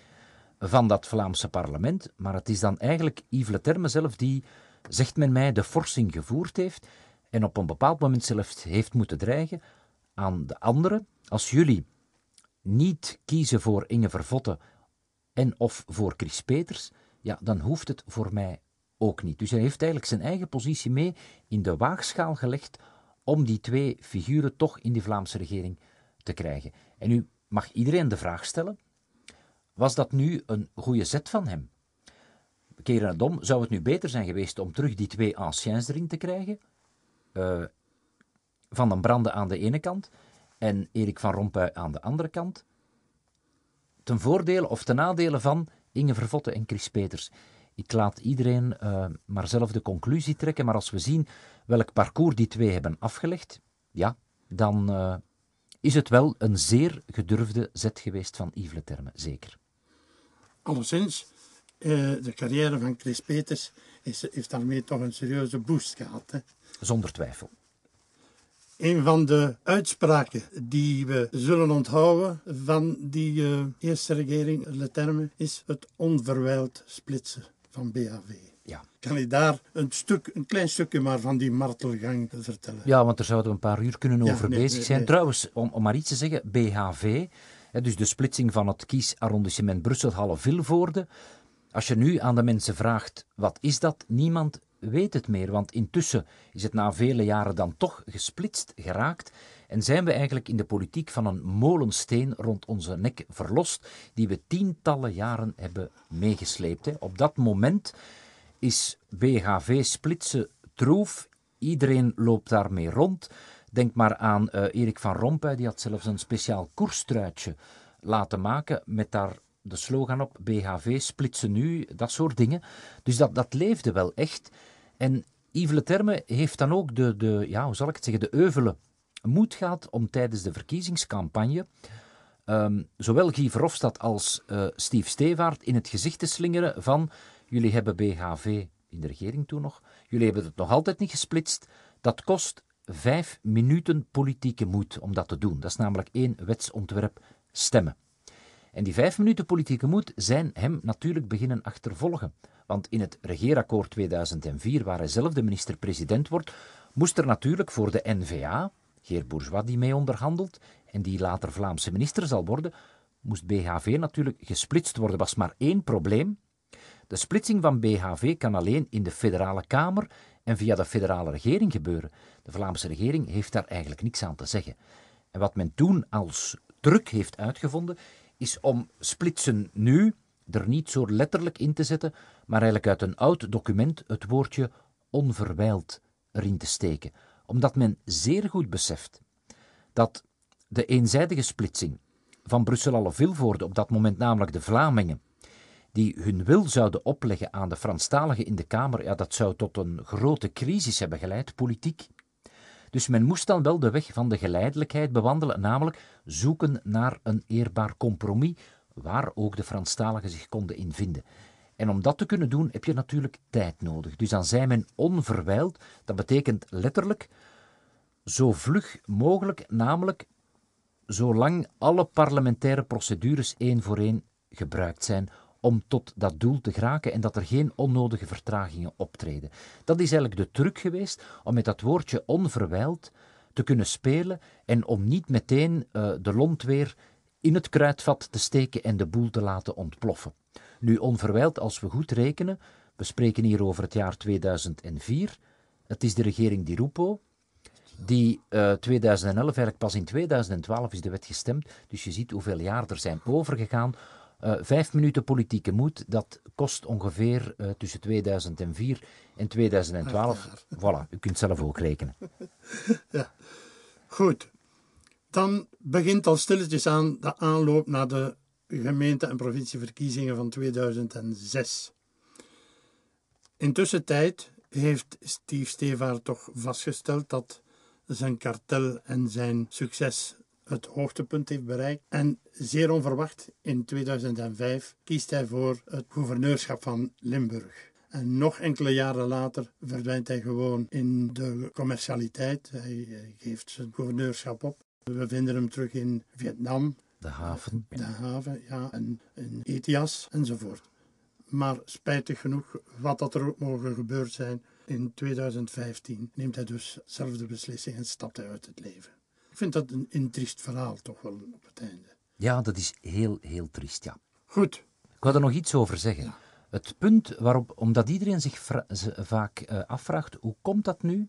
van dat Vlaamse parlement, maar het is dan eigenlijk Yves Leterme zelf die, zegt men mij, de forsing gevoerd heeft en op een bepaald moment zelfs heeft moeten dreigen aan de anderen. Als jullie niet kiezen voor Inge Vervotte en of voor Chris Peters, ja, dan hoeft het voor mij ook niet. Dus hij heeft eigenlijk zijn eigen positie mee in de waagschaal gelegd om die twee figuren toch in die Vlaamse regering te krijgen. En nu mag iedereen de vraag stellen: was dat nu een goede zet van hem? Keren het om, zou het nu beter zijn geweest om terug die twee anciens erin te krijgen? Uh, van den Brande aan de ene kant en Erik van Rompuy aan de andere kant? Ten voordele of ten nadele van Inge Vervotte en Chris Peters. Ik laat iedereen uh, maar zelf de conclusie trekken, maar als we zien welk parcours die twee hebben afgelegd, ja, dan uh, is het wel een zeer gedurfde zet geweest van Yves Leterme, zeker. Alleszins, uh, de carrière van Chris Peters is, heeft daarmee toch een serieuze boost gehad. Hè? Zonder twijfel. Een van de uitspraken die we zullen onthouden van die uh, eerste regering, Leterme, is het onverwijld splitsen van BHV. Ja. Kan je daar een, stuk, een klein stukje maar van die martelgang vertellen? Ja, want er zouden we een paar uur kunnen over nee, bezig nee, zijn. Nee. Trouwens, om, om maar iets te zeggen, BHV, hè, dus de splitsing van het kiesarrondissement Brussel-Halle-Vilvoorde. Als je nu aan de mensen vraagt, wat is dat? Niemand weet het meer, want intussen is het na vele jaren dan toch gesplitst geraakt en zijn we eigenlijk in de politiek van een molensteen rond onze nek verlost, die we tientallen jaren hebben meegesleept. Hè. Op dat moment is BHV splitsen troef, iedereen loopt daarmee rond. Denk maar aan uh, Erik van Rompuy, die had zelfs een speciaal koerstruitje laten maken met daar de slogan op BHV splitsen nu, dat soort dingen. Dus dat, dat leefde wel echt. En Yves Leterme heeft dan ook de, de, ja, hoe zal ik het zeggen, de euvele moed gehad om tijdens de verkiezingscampagne um, zowel Guy Verhofstadt als uh, Steve Stevaart in het gezicht te slingeren van jullie hebben BHV in de regering toen nog, jullie hebben het nog altijd niet gesplitst, dat kost vijf minuten politieke moed om dat te doen. Dat is namelijk één wetsontwerp stemmen. En die vijf minuten politieke moed zijn hem natuurlijk beginnen achtervolgen. Want in het regeerakkoord 2004, waar hij zelf de minister-president wordt, moest er natuurlijk voor de NVA, Geert Bourgeois die mee onderhandelt en die later Vlaamse minister zal worden, moest BHV natuurlijk gesplitst worden. Was maar één probleem. De splitsing van BHV kan alleen in de federale kamer en via de federale regering gebeuren. De Vlaamse regering heeft daar eigenlijk niks aan te zeggen. En wat men toen als truc heeft uitgevonden, is om splitsen nu er niet zo letterlijk in te zetten, maar eigenlijk uit een oud document het woordje onverwijld erin te steken, omdat men zeer goed beseft dat de eenzijdige splitsing van Brussel alle Vilvoorde, op dat moment namelijk de Vlamingen, die hun wil zouden opleggen aan de Franstaligen in de Kamer, ja, dat zou tot een grote crisis hebben geleid, politiek. Dus men moest dan wel de weg van de geleidelijkheid bewandelen, namelijk zoeken naar een eerbaar compromis, waar ook de Franstaligen zich konden in vinden. En om dat te kunnen doen heb je natuurlijk tijd nodig. Dus dan zei men onverwijld, dat betekent letterlijk zo vlug mogelijk, namelijk zolang alle parlementaire procedures één voor één gebruikt zijn om tot dat doel te geraken en dat er geen onnodige vertragingen optreden. Dat is eigenlijk de truc geweest om met dat woordje onverwijld te kunnen spelen en om niet meteen uh, de lont weer in het kruidvat te steken en de boel te laten ontploffen. Nu onverwijld, als we goed rekenen, we spreken hier over het jaar 2004, het is de regering Di Rupo, die uh, 2011, eigenlijk pas in 2012 is de wet gestemd, dus je ziet hoeveel jaar er zijn overgegaan Uh, vijf minuten politieke moed, dat kost ongeveer uh, tussen 2004 en 2012. Voilà, u kunt zelf ook rekenen. ja, goed. Dan begint al stilletjes aan de aanloop naar de gemeente- en provincieverkiezingen van 2006. Intussen tijd heeft Steve Stevaart toch vastgesteld dat zijn kartel en zijn succes het hoogtepunt heeft bereikt. En zeer onverwacht, in 2005 kiest hij voor het gouverneurschap van Limburg. En nog enkele jaren later verdwijnt hij gewoon in de commercialiteit. Hij geeft zijn gouverneurschap op. We vinden hem terug in Vietnam. De haven. De haven, ja. En in Etias enzovoort. Maar spijtig genoeg, wat dat er ook mogen gebeurd zijn, in 2015 neemt hij dus zelf de beslissing en stapt hij uit het leven. Ik vind dat een, een triest verhaal toch wel op het einde. Ja, dat is heel, heel triest, ja. Goed. Ik wil er nog iets over zeggen. Het punt waarop, omdat iedereen zich vaak uh, afvraagt, hoe komt dat nu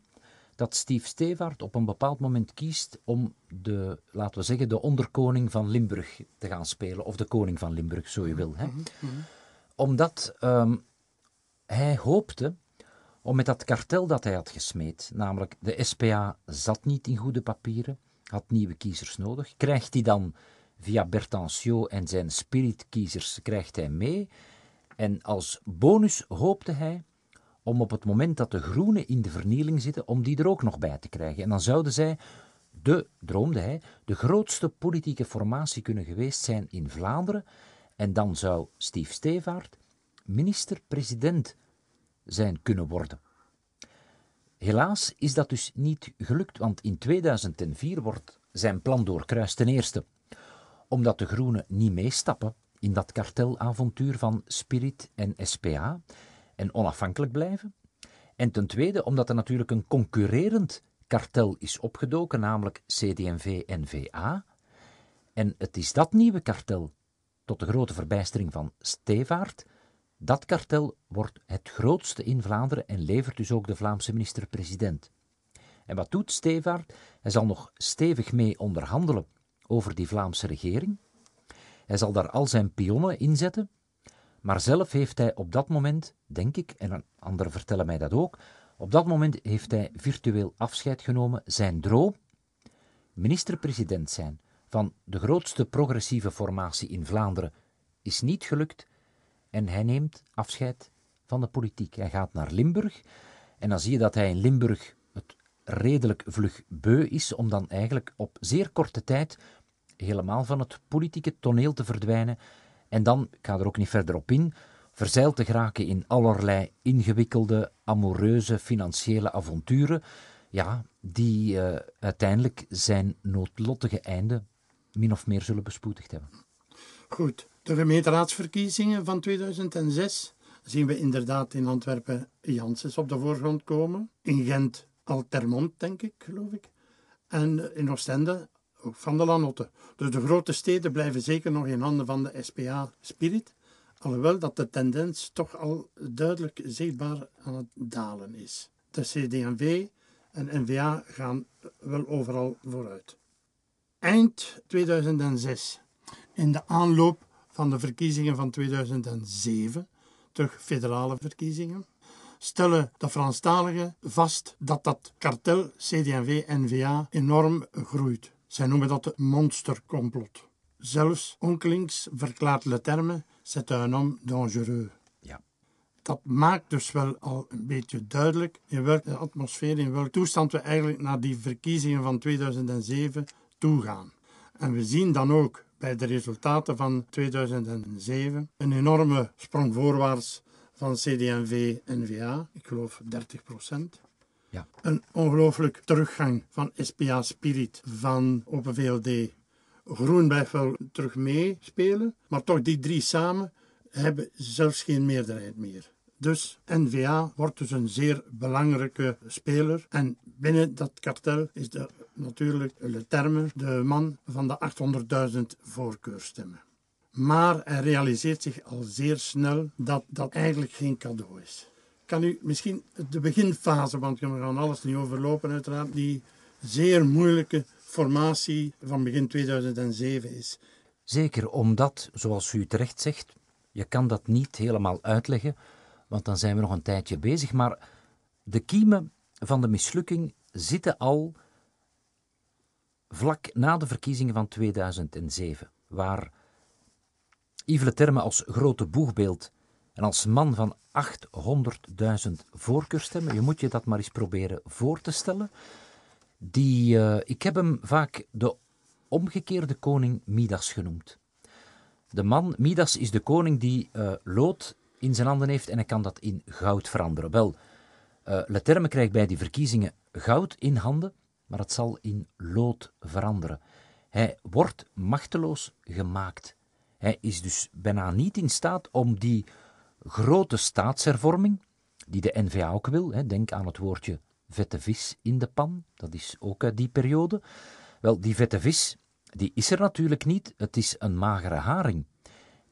dat Steve Stevaart op een bepaald moment kiest om de, laten we zeggen, de onderkoning van Limburg te gaan spelen, of de koning van Limburg, zo je wil. Hè? Mhm, mhm. Omdat um, hij hoopte om met dat kartel dat hij had gesmeed, namelijk de SPA zat niet in goede papieren, had nieuwe kiezers nodig, krijgt hij dan via Bertancio en zijn spiritkiezers krijgt hij mee. En als bonus hoopte hij om op het moment dat de groenen in de vernieling zitten, om die er ook nog bij te krijgen. En dan zouden zij, de, droomde hij, de grootste politieke formatie kunnen geweest zijn in Vlaanderen. En dan zou Steve Stevaart minister-president zijn kunnen worden. Helaas is dat dus niet gelukt, want in 2004 wordt zijn plan doorkruist. Ten eerste omdat de Groenen niet meestappen in dat kartelavontuur van Spirit en SPA en onafhankelijk blijven. En ten tweede omdat er natuurlijk een concurrerend kartel is opgedoken, namelijk CD&V-NVA. En het is dat nieuwe kartel, tot de grote verbijstering van Stevaart, dat kartel wordt het grootste in Vlaanderen en levert dus ook de Vlaamse minister-president. En wat doet Stevaart? Hij zal nog stevig mee onderhandelen over die Vlaamse regering. Hij zal daar al zijn pionnen inzetten, maar zelf heeft hij op dat moment, denk ik, en anderen vertellen mij dat ook, op dat moment heeft hij virtueel afscheid genomen. Zijn droom, minister-president zijn van de grootste progressieve formatie in Vlaanderen, is niet gelukt en hij neemt afscheid van de politiek. Hij gaat naar Limburg en dan zie je dat hij in Limburg het redelijk vlug beu is om dan eigenlijk op zeer korte tijd helemaal van het politieke toneel te verdwijnen en dan, ik ga er ook niet verder op in, verzeild te geraken in allerlei ingewikkelde, amoureuze, financiële avonturen, ja, die uh, uiteindelijk zijn noodlottige einde min of meer zullen bespoedigd hebben. Goed, de gemeenteraadsverkiezingen van 2006 zien we inderdaad in Antwerpen Janssens op de voorgrond komen. In Gent Altermont, denk ik, geloof ik. En in Oostende ook van de Lanotte. Dus de grote steden blijven zeker nog in handen van de SPA Spirit. Alhoewel dat de tendens toch al duidelijk zichtbaar aan het dalen is. De CD&V en NVA gaan wel overal vooruit. Eind 2006, in de aanloop van de verkiezingen van 2007, terug federale verkiezingen, stellen de Franstaligen vast dat dat kartel CD&V-NVA enorm groeit. Zij noemen dat het monstercomplot. Zelfs Onkelings verklaart Le Terme, c'est un homme dangereux. Ja. Dat maakt dus wel al een beetje duidelijk in welke atmosfeer, in welke toestand we eigenlijk naar die verkiezingen van 2007 toegaan. En we zien dan ook bij de resultaten van 2007 een enorme sprong voorwaarts van CD&V-NVA, ik geloof 30 procent. Ja. Een ongelooflijk teruggang van SPA Spirit, van Open VLD. Groen blijft wel terug meespelen, maar toch die drie samen hebben zelfs geen meerderheid meer. Dus NVA wordt dus een zeer belangrijke speler. En binnen dat kartel is de, natuurlijk Le Terme de man van de 800.000 voorkeurstemmen. Maar hij realiseert zich al zeer snel dat dat eigenlijk geen cadeau is kan u misschien de beginfase, want we gaan alles niet overlopen uiteraard, die zeer moeilijke formatie van begin 2007 is. Zeker omdat, zoals u terecht zegt, je kan dat niet helemaal uitleggen, want dan zijn we nog een tijdje bezig. Maar de kiemen van de mislukking zitten al vlak na de verkiezingen van 2007, waar Yves Le Terme als grote boegbeeld en als man van 800.000 voorkeurstemmen, je moet je dat maar eens proberen voor te stellen, die, uh, ik heb hem vaak de omgekeerde koning Midas genoemd. De man, Midas, is de koning die uh, lood in zijn handen heeft en hij kan dat in goud veranderen. Wel, uh, Leterme krijgt bij die verkiezingen goud in handen, maar het zal in lood veranderen. Hij wordt machteloos gemaakt. Hij is dus bijna niet in staat om die grote staatshervorming, die de NVA ook wil, hè, denk aan het woordje vette vis in de pan, dat is ook uit die periode. Wel, die vette vis, die is er natuurlijk niet, het is een magere haring.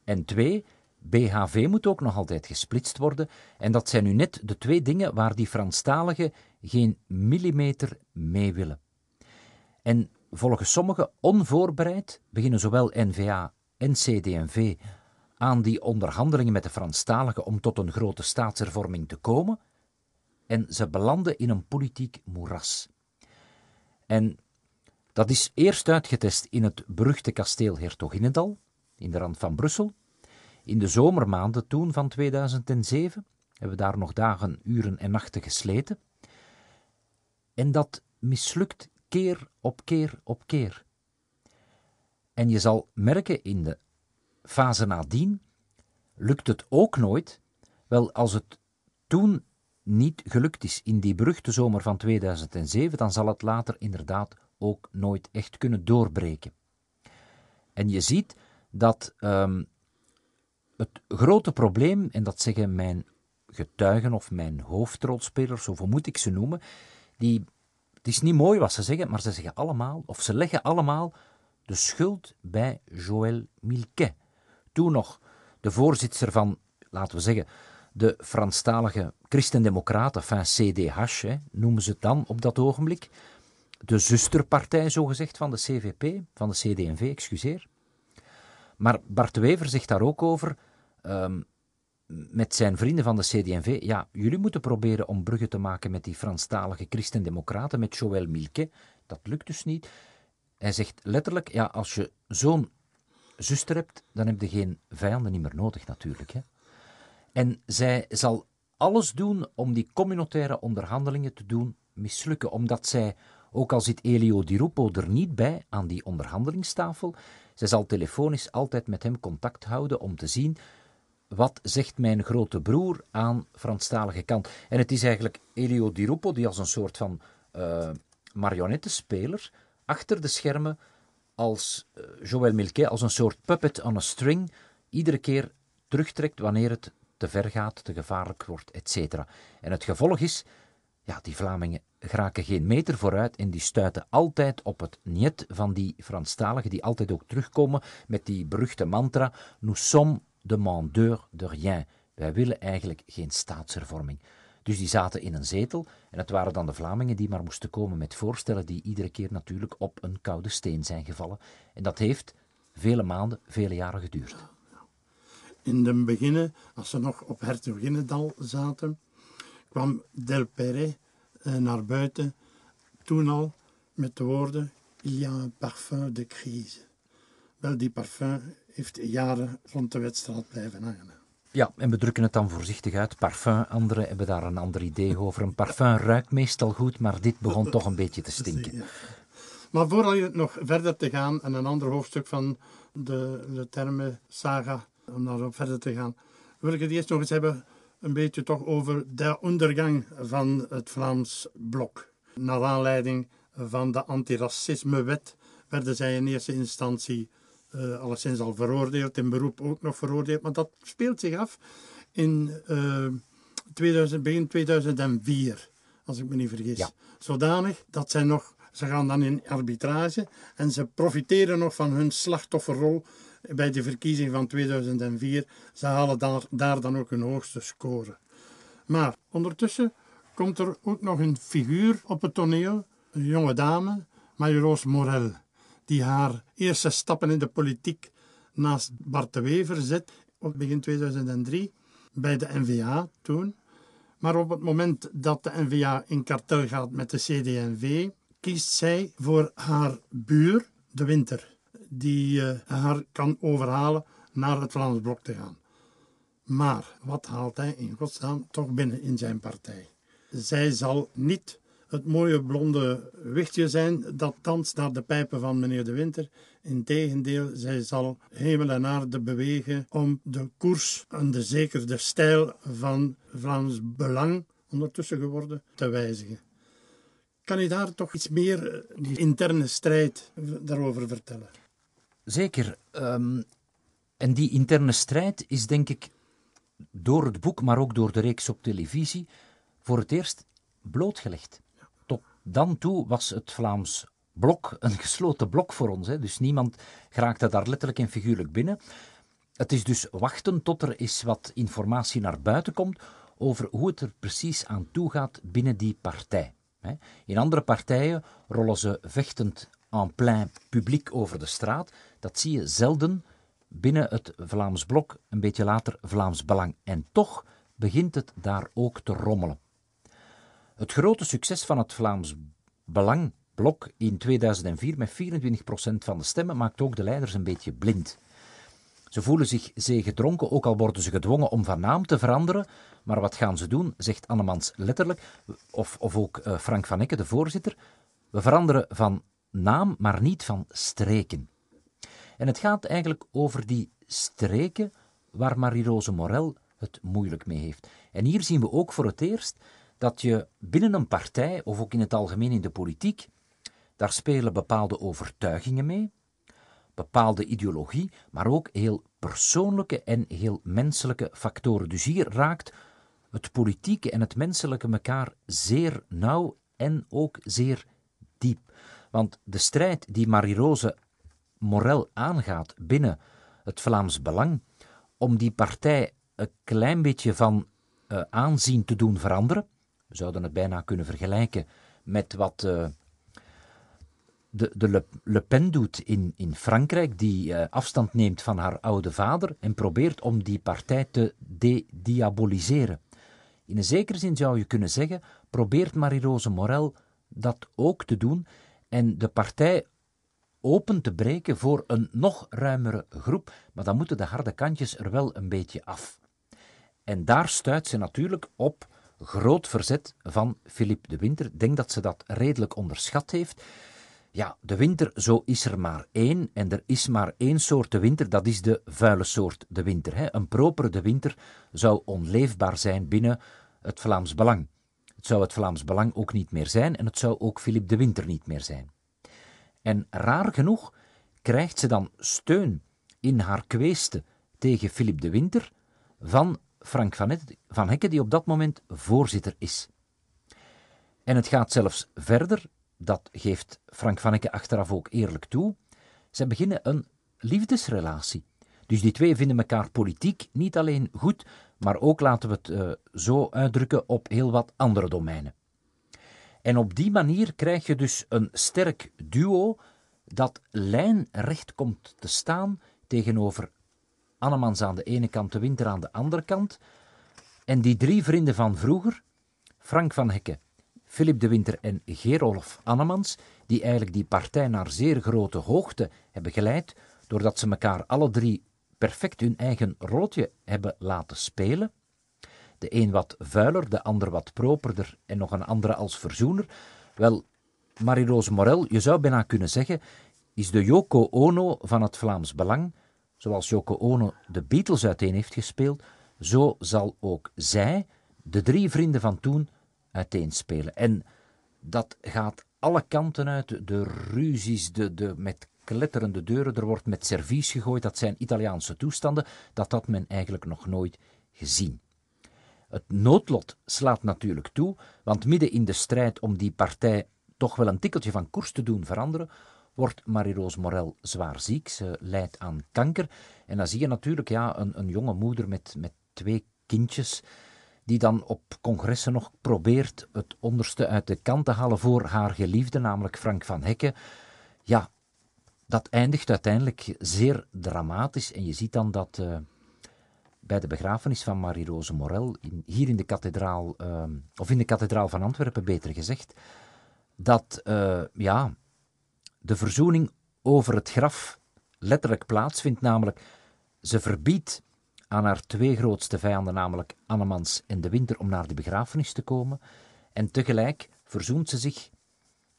En twee, BHV moet ook nog altijd gesplitst worden. En dat zijn nu net de twee dingen waar die Franstaligen geen millimeter mee willen. En volgens sommigen onvoorbereid beginnen zowel NVA en CD&V aan die onderhandelingen met de Franstaligen om tot een grote staatshervorming te komen. En ze belanden in een politiek moeras. En dat is eerst uitgetest in het beruchte kasteel Hertoginnendal, in de rand van Brussel. In de zomermaanden toen van 2007 hebben we daar nog dagen, uren en nachten gesleten. En dat mislukt keer op keer op keer. En je zal merken in de fase nadien, lukt het ook nooit. Wel, als het toen niet gelukt is in die beruchte zomer van 2007, dan zal het later inderdaad ook nooit echt kunnen doorbreken. En je ziet dat um, het grote probleem, en dat zeggen mijn getuigen of mijn hoofdrolspelers, of hoe moet ik ze noemen, die, het is niet mooi wat ze zeggen, maar ze zeggen allemaal, of ze leggen allemaal de schuld bij Joël Milquet. Toen nog de voorzitter van, laten we zeggen, de Franstalige Christendemocraten, enfin CDH, hè, noemen ze het dan op dat ogenblik. De zusterpartij, zogezegd, van de CVP, van de CD&V, excuseer. Maar Bart Wever zegt daar ook over, um, met zijn vrienden van de CD&V, ja, jullie moeten proberen om bruggen te maken met die Franstalige Christendemocraten, met Joël Milquet. Dat lukt dus niet. Hij zegt letterlijk, ja, als je zo'n zuster hebt, dan heb je geen vijanden niet meer nodig natuurlijk. Hè. En zij zal alles doen om die communautaire onderhandelingen te doen mislukken, omdat zij, ook al zit Elio Di Rupo er niet bij aan die onderhandelingstafel, zij zal telefonisch altijd met hem contact houden om te zien wat zegt mijn grote broer aan Franstalige kant. En het is eigenlijk Elio Di Rupo die als een soort van uh, marionettenspeler achter de schermen als uh, Joël Milquet als een soort puppet on a string iedere keer terugtrekt wanneer het te ver gaat, te gevaarlijk wordt, etc. En het gevolg is, ja, die Vlamingen geraken geen meter vooruit en die stuiten altijd op het niet van die Franstaligen, die altijd ook terugkomen met die beruchte mantra, nous sommes demandeurs de rien. Wij willen eigenlijk geen staatshervorming. Dus die zaten in een zetel en het waren dan de Vlamingen die maar moesten komen met voorstellen die iedere keer natuurlijk op een koude steen zijn gevallen. En dat heeft vele maanden, vele jaren geduurd. In de beginnen, als ze nog op Hertoginnendal zaten, kwam Del Perret eh, naar buiten, toen al met de woorden Il y a un parfum de crise. Wel, die parfum heeft jaren rond de wedstrijd blijven hangen. Ja, en we drukken het dan voorzichtig uit. Parfum, anderen hebben daar een ander idee over. Een parfum ruikt meestal goed, maar dit begon toch een beetje te stinken. Maar voordat nog verder te gaan en een ander hoofdstuk van de, de termen saga, om daarop verder te gaan, wil ik het eerst nog eens hebben een beetje toch over de ondergang van het Vlaams blok. Naar aanleiding van de antiracismewet werden zij in eerste instantie uh, alleszins al veroordeeld, in beroep ook nog veroordeeld. Maar dat speelt zich af in uh, eh, 2000, begin 2004, als ik me niet vergis. Ja. Zodanig dat zij nog, ze gaan dan in arbitrage en ze profiteren nog van hun slachtofferrol bij de verkiezing van 2004. Ze halen daar, daar dan ook hun hoogste score. Maar ondertussen komt er ook nog een figuur op het toneel, een jonge dame, Marie-Rose Morel die haar eerste stappen in de politiek naast Bart de Wever zit, op begin 2003, bij de NVA toen. Maar op het moment dat de NVA in kartel gaat met de CD&V, kiest zij voor haar buur, de Winter, die uh, haar kan overhalen naar het Vlaams Blok te gaan. Maar wat haalt hij in godsnaam toch binnen in zijn partij? Zij zal niet het mooie blonde wichtje zijn dat danst naar de pijpen van meneer De Winter. Integendeel, zij zal hemel en aarde bewegen om de koers en de zeker de stijl van Vlaams Belang, ondertussen geworden, te wijzigen. Kan je daar toch iets meer, eh, die interne strijd, daarover vertellen? Zeker. Um, en die interne strijd is denk ik door het boek, maar ook door de reeks op televisie, voor het eerst blootgelegd. Dan toe was het Vlaams blok een gesloten blok voor ons. Hè. Dus niemand geraakte daar letterlijk en figuurlijk binnen. Het is dus wachten tot er eens wat informatie naar buiten komt over hoe het er precies aan toe gaat binnen die partij. In andere partijen rollen ze vechtend en plein publiek over de straat. Dat zie je zelden binnen het Vlaams Blok, een beetje later Vlaams Belang. En toch begint het daar ook te rommelen. Het grote succes van het Vlaams Belang blok in 2004 met 24% van de stemmen maakt ook de leiders een beetje blind. Ze voelen zich gedronken, ook al worden ze gedwongen om van naam te veranderen. Maar wat gaan ze doen, zegt Annemans letterlijk, of, of ook eh, Frank van Ecke, de voorzitter. We veranderen van naam, maar niet van streken. En het gaat eigenlijk over die streken waar Marie-Rose Morel het moeilijk mee heeft. En hier zien we ook voor het eerst dat je binnen een partij, of ook in het algemeen in de politiek, daar spelen bepaalde overtuigingen mee, bepaalde ideologie, maar ook heel persoonlijke en heel menselijke factoren. Dus hier raakt het politieke en het menselijke elkaar zeer nauw en ook zeer diep. Want de strijd die Marie-Rose Morel aangaat binnen het Vlaams Belang, om die partij een klein beetje van uh, aanzien te doen veranderen, we zouden het bijna kunnen vergelijken met wat uh, de, de Le, Le, Pen doet in, in Frankrijk, die uh, afstand neemt van haar oude vader en probeert om die partij te de-diaboliseren. In een zekere zin zou je kunnen zeggen, probeert Marie-Rose Morel dat ook te doen en de partij open te breken voor een nog ruimere groep, maar dan moeten de harde kantjes er wel een beetje af. En daar stuit ze natuurlijk op groot verzet van Philippe de Winter. Ik denk dat ze dat redelijk onderschat heeft. Ja, de winter, zo is er maar één. En er is maar één soort de winter, dat is de vuile soort de winter. Hè. Een propere de winter zou onleefbaar zijn binnen het Vlaams Belang. Het zou het Vlaams Belang ook niet meer zijn en het zou ook Philippe de Winter niet meer zijn. En raar genoeg krijgt ze dan steun in haar kweeste tegen Philippe de Winter van Frank van, van Hekke, die op dat moment voorzitter is. En het gaat zelfs verder, dat geeft Frank van Hekke achteraf ook eerlijk toe. Ze beginnen een liefdesrelatie. Dus die twee vinden elkaar politiek niet alleen goed, maar ook, laten we het uh, zo uitdrukken, op heel wat andere domeinen. En op die manier krijg je dus een sterk duo dat lijnrecht komt te staan tegenover Annemans aan de ene kant, de Winter aan de andere kant. En die drie vrienden van vroeger, Frank van Hekke, Philip de Winter en Gerolf Annemans, die eigenlijk die partij naar zeer grote hoogte hebben geleid, doordat ze elkaar alle drie perfect hun eigen rolletje hebben laten spelen. De een wat vuiler, de ander wat properder en nog een andere als verzoener. Wel, Marie-Rose Morel, je zou bijna kunnen zeggen, is de Yoko Ono van het Vlaams Belang. Zoals Yoko Ono de Beatles uiteen heeft gespeeld, zo zal ook zij de drie vrienden van toen uiteenspelen. En dat gaat alle kanten uit, de ruzies, de, de, met kletterende deuren, er wordt met servies gegooid, dat zijn Italiaanse toestanden, dat had men eigenlijk nog nooit gezien. Het noodlot slaat natuurlijk toe, want midden in de strijd om die partij toch wel een tikkeltje van koers te doen veranderen, wordt Marie-Rose Morel zwaar ziek. Ze lijdt aan kanker. En dan zie je natuurlijk ja, een, een jonge moeder met, met twee kindjes, die dan op congressen nog probeert het onderste uit de kant te halen voor haar geliefde, namelijk Frank van Hekke. Ja, dat eindigt uiteindelijk zeer dramatisch. En je ziet dan dat uh, bij de begrafenis van Marie-Rose Morel, in, hier in de kathedraal, uh, of in de kathedraal van Antwerpen beter gezegd, dat uh, ja, de verzoening over het graf letterlijk plaatsvindt. Namelijk, ze verbiedt aan haar twee grootste vijanden, namelijk Annemans en de Winter, om naar de begrafenis te komen. En tegelijk verzoent ze zich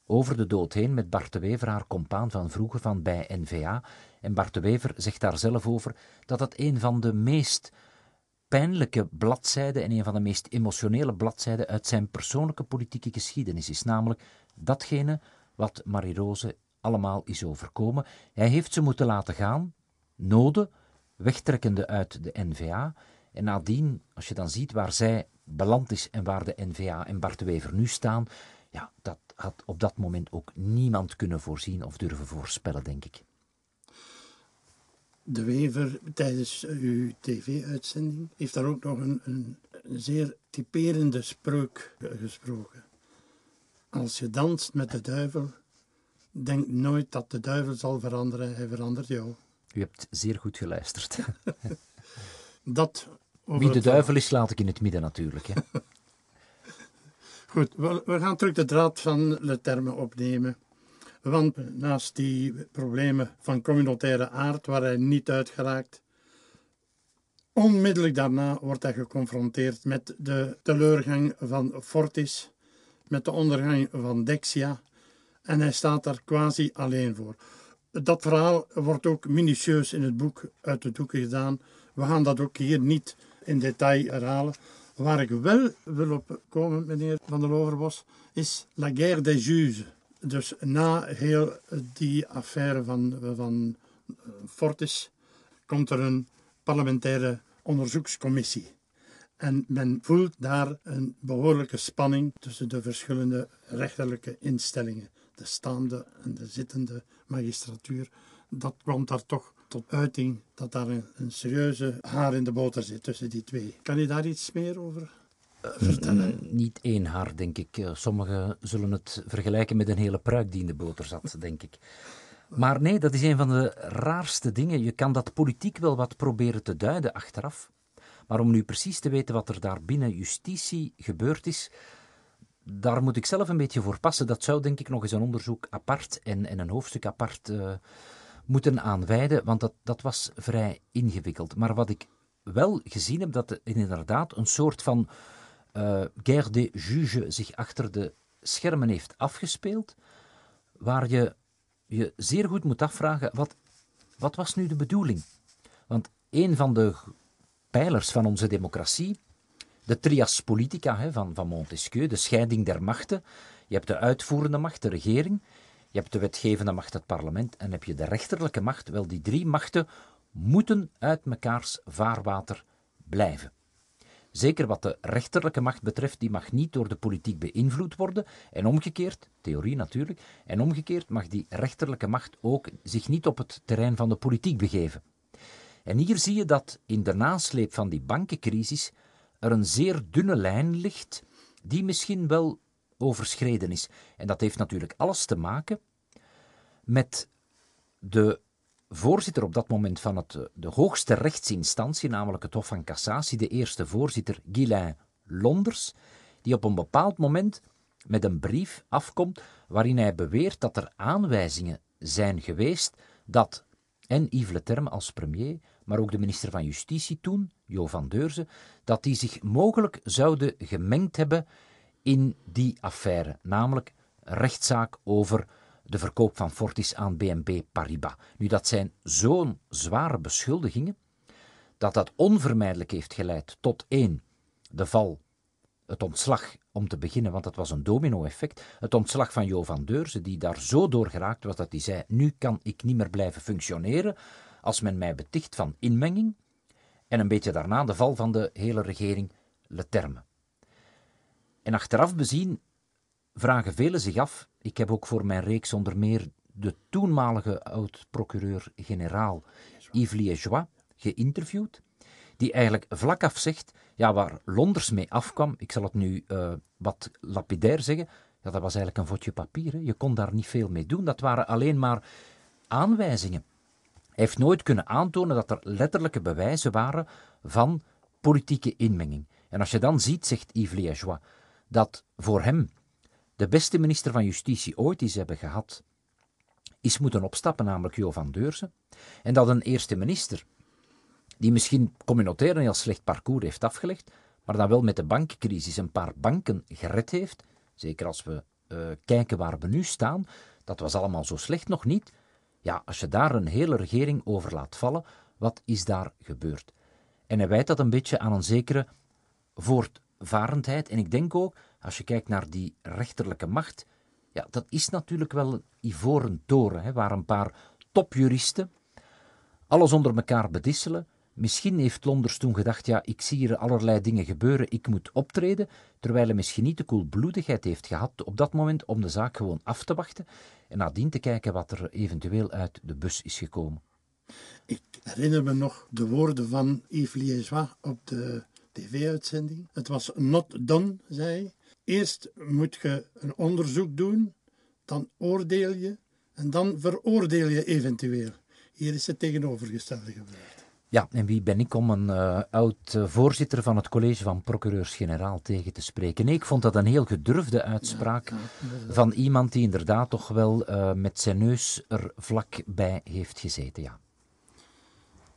over de dood heen met Bart de Wever, haar compaan van vroeger van bij NVA. En Bart de Wever zegt daar zelf over dat het een van de meest pijnlijke bladzijden en een van de meest emotionele bladzijden uit zijn persoonlijke politieke geschiedenis is. Namelijk datgene wat Marie-Rose allemaal is overkomen. Hij heeft ze moeten laten gaan, noden, wegtrekkende uit de NVA. En nadien, als je dan ziet waar zij beland is en waar de NVA en Bart de Wever nu staan, ja, dat had op dat moment ook niemand kunnen voorzien of durven voorspellen, denk ik. De Wever, tijdens uw tv-uitzending, heeft daar ook nog een, een, zeer typerende spreuk gesproken. Als je danst met de duivel, denk nooit dat de duivel zal veranderen, hij verandert jou. U hebt zeer goed geluisterd. dat Wie de duivel is, laat ik in het midden natuurlijk. Hè. Goed, we, we, gaan terug de draad van de termen opnemen. Want naast die problemen van communautaire aard, waar hij niet uitgeraakt, onmiddellijk daarna wordt hij geconfronteerd met de teleurgang van Fortis, met de ondergang van Dexia, en hij staat daar quasi alleen voor. Dat verhaal wordt ook minutieus in het boek uit de doeken gedaan. We gaan dat ook hier niet in detail herhalen. Waar ik wel wil op komen, meneer Van der Overbos, is la guerre des juges. Dus na heel die affaire van, van Fortis komt er een parlementaire onderzoekscommissie. En men voelt daar een behoorlijke spanning tussen de verschillende rechterlijke instellingen. De staande en de zittende magistratuur. Dat komt daar toch tot uiting dat daar een, een, serieuze haar in de boter zit tussen die twee. Kan je daar iets meer over uh, vertellen? Niet één haar, denk ik. Eh, sommigen zullen het vergelijken met een hele pruik die in de boter zat, denk ik. Maar nee, dat is een van de raarste dingen. Je kan dat politiek wel wat proberen te duiden achteraf. Maar om nu precies te weten wat er daar binnen justitie gebeurd is, daar moet ik zelf een beetje voor passen. Dat zou denk ik nog eens een onderzoek apart en, en een hoofdstuk apart uh, moeten aanwijden, want dat, dat was vrij ingewikkeld. Maar wat ik wel gezien heb, dat er inderdaad een soort van uh, guerre des juges zich achter de schermen heeft afgespeeld, waar je je zeer goed moet afvragen, wat, wat was nu de bedoeling? Want een van de pijlers van onze democratie, de trias politica hè, van, van Montesquieu, de scheiding der machten, je hebt de uitvoerende macht, de regering, je hebt de wetgevende macht, het parlement, en heb je de rechterlijke macht. Wel, die drie machten moeten uit mekaars vaarwater blijven. Zeker wat de rechterlijke macht betreft, die mag niet door de politiek beïnvloed worden. En omgekeerd, theorie natuurlijk, en omgekeerd mag die rechterlijke macht ook zich niet op het terrein van de politiek begeven. En hier zie je dat in de nasleep van die bankencrisis er een zeer dunne lijn ligt, die misschien wel overschreden is. En dat heeft natuurlijk alles te maken met de voorzitter op dat moment van het, de hoogste rechtsinstantie, namelijk het Hof van Cassatie, de eerste voorzitter, Guylain Londers, die op een bepaald moment met een brief afkomt waarin hij beweert dat er aanwijzingen zijn geweest dat en Yves Le Terme als premier, maar ook de minister van Justitie toen, Jo van Deurzen, dat die zich mogelijk zouden gemengd hebben in die affaire, namelijk rechtszaak over de verkoop van Fortis aan BNP Paribas. Nu, dat zijn zo'n zware beschuldigingen dat dat onvermijdelijk heeft geleid tot één, de val, het ontslag om te beginnen, want dat was een domino-effect, het ontslag van Jo van Deurzen, die daar zo door geraakt was dat hij zei, nu kan ik niet meer blijven functioneren als men mij beticht van inmenging, en een beetje daarna de val van de hele regering Le Terme. En achteraf bezien vragen velen zich af, ik heb ook voor mijn reeks onder meer de toenmalige oud-procureur-generaal Yves Liégeois geïnterviewd, die eigenlijk vlak zegt, ja, waar Londers mee afkwam, ik zal het nu uh, wat lapidair zeggen, ja, dat was eigenlijk een vodje papier. Je kon daar niet veel mee doen. Dat waren alleen maar aanwijzingen. Heeft nooit kunnen aantonen dat er letterlijke bewijzen waren van politieke inmenging. En als je dan ziet, zegt Yves Liégeois, dat voor hem de beste minister van Justitie ooit die hebben gehad, is moeten opstappen, namelijk Jo van Deurzen, en dat een eerste minister, die misschien communautair een heel slecht parcours heeft afgelegd, maar dan wel met de bankencrisis een paar banken gered heeft, zeker als we uh, kijken waar we nu staan, dat was allemaal zo slecht nog niet. Ja, als je daar een hele regering over laat vallen, wat is daar gebeurd? En hij wijt dat een beetje aan een zekere voortvarendheid. En ik denk ook, als je kijkt naar die rechterlijke macht, ja, dat is natuurlijk wel een ivoren toren, hè, waar een paar topjuristen alles onder elkaar bedisselen. Misschien heeft Londers toen gedacht, ja, ik zie hier allerlei dingen gebeuren, ik moet optreden, terwijl hij misschien niet de koelbloedigheid heeft gehad op dat moment om de zaak gewoon af te wachten en nadien te kijken wat er eventueel uit de bus is gekomen. Ik herinner me nog de woorden van Yves Liégeois op de tv-uitzending. Het was not done, zei hij. Eerst moet je een onderzoek doen, dan oordeel je en dan veroordeel je eventueel. Hier is het tegenovergestelde gebeurd. Ja, en wie ben ik om een uh, oud uh, voorzitter van het college van procureurs-generaal tegen te spreken? Nee, ik vond dat een heel gedurfde uitspraak ja, ja, van iemand die inderdaad toch wel uh, met zijn neus er vlak bij heeft gezeten, ja.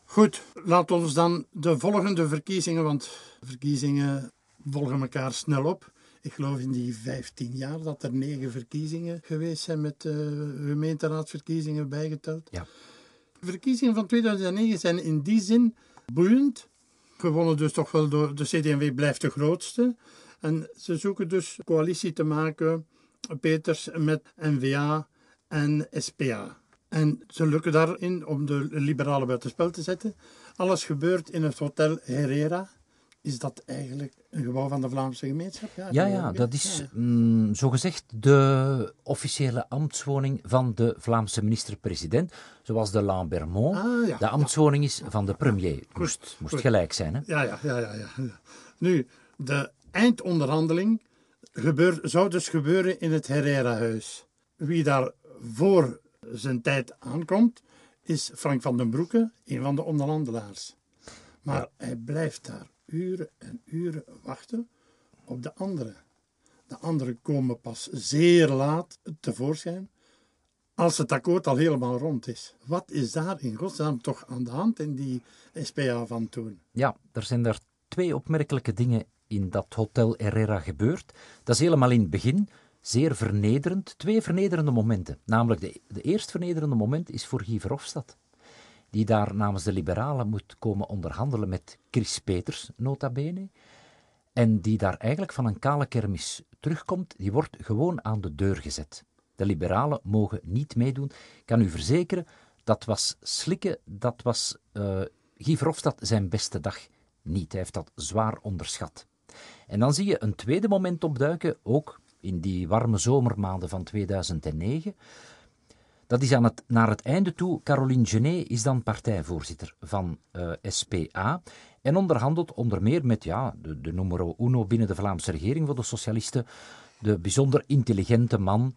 Goed, laten we ons dan de volgende verkiezingen, want verkiezingen volgen elkaar snel op. Ik geloof in die 15 jaar dat er negen verkiezingen geweest zijn met gemeenteraadsverkiezingen bijgeteld. Ja. De verkiezingen van 2009 zijn in die zin boeiend. Gewonnen dus toch wel door de CD&V blijft de grootste. En ze zoeken dus coalitie te maken, Peters, met NVA en SPA. En ze lukken daarin om de liberalen buitenspel te zetten. Alles gebeurt in het Hotel Herrera is dat eigenlijk een gebouw van de Vlaamse gemeenschap? Ja, ja, ja dat is ja. Mm, zogezegd de officiële ambtswoning van de Vlaamse minister-president, zoals de Lambermont ah, ja, de ambtswoning is van de premier. Moest, moest gelijk zijn, hè? Ja, ja, ja, ja, ja. Nu, de eindonderhandeling gebeur, zou dus gebeuren in het Herrera-huis. Wie daar voor zijn tijd aankomt, is Frank van den Broeke, een van de onderhandelaars. Maar hij blijft daar uren en uren wachten op de anderen. De anderen komen pas zeer laat tevoorschijn als het akkoord al helemaal rond is. Wat is daar in godsnaam toch aan de hand in die SPA van toen? Ja, er zijn er twee opmerkelijke dingen in dat Hotel Herrera gebeurd. Dat is helemaal in het begin zeer vernederend. Twee vernederende momenten. Namelijk, de, de eerste vernederende moment is voor Guy Verhofstadt die daar namens de liberalen moet komen onderhandelen met Chris Peters, nota bene, en die daar eigenlijk van een kale kermis terugkomt, die wordt gewoon aan de deur gezet. De liberalen mogen niet meedoen. Ik kan u verzekeren, dat was slikken, dat was uh, Guy Verhofstadt zijn beste dag niet. Hij heeft dat zwaar onderschat. En dan zie je een tweede moment opduiken, ook in die warme zomermaanden van 2009, dat is aan het, naar het einde toe. Caroline Genet is dan partijvoorzitter van eh, SPA en onderhandelt onder meer met ja, de, de numero uno binnen de Vlaamse regering voor de socialisten, de bijzonder intelligente man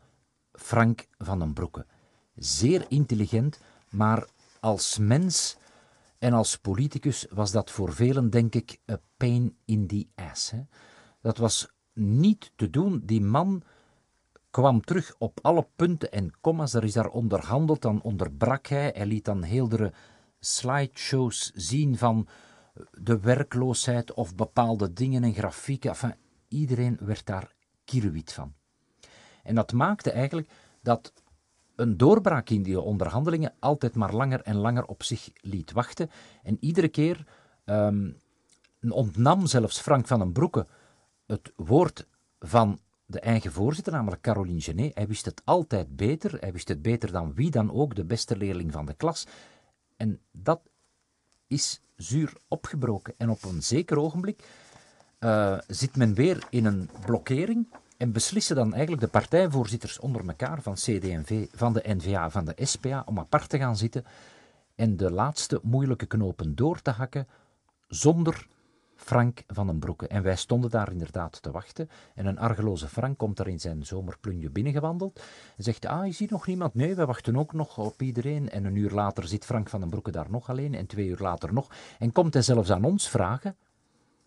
Frank van den Broeke. Zeer intelligent, maar als mens en als politicus was dat voor velen, denk ik, een pain in the ass. Hè. Dat was niet te doen. Die man kwam terug op alle punten en commas. Er is daar onderhandeld, dan onderbrak hij. Hij liet dan heeldere slideshows zien van de werkloosheid of bepaalde dingen en grafieken. Enfin, iedereen werd daar kiruwit van. En dat maakte eigenlijk dat een doorbraak in die onderhandelingen altijd maar langer en langer op zich liet wachten. En iedere keer um, ontnam zelfs Frank van den Broeke het woord van de eigen voorzitter, namelijk Caroline Genet, hij wist het altijd beter. Hij wist het beter dan wie dan ook, de beste leerling van de klas. En dat is zuur opgebroken. En op een zeker ogenblik uh, zit men weer in een blokkering en beslissen dan eigenlijk de partijvoorzitters onder elkaar van CD&V, van de NVA, van de SPA, om apart te gaan zitten en de laatste moeilijke knopen door te hakken zonder Frank van den Broeke. En wij stonden daar inderdaad te wachten. En een argeloze Frank komt daar in zijn zomerplunje binnengewandeld. En zegt, ah, is hier nog niemand? Nee, wij wachten ook nog op iedereen. En een uur later zit Frank van den Broeke daar nog alleen. En twee uur later nog. En komt hij zelfs aan ons vragen,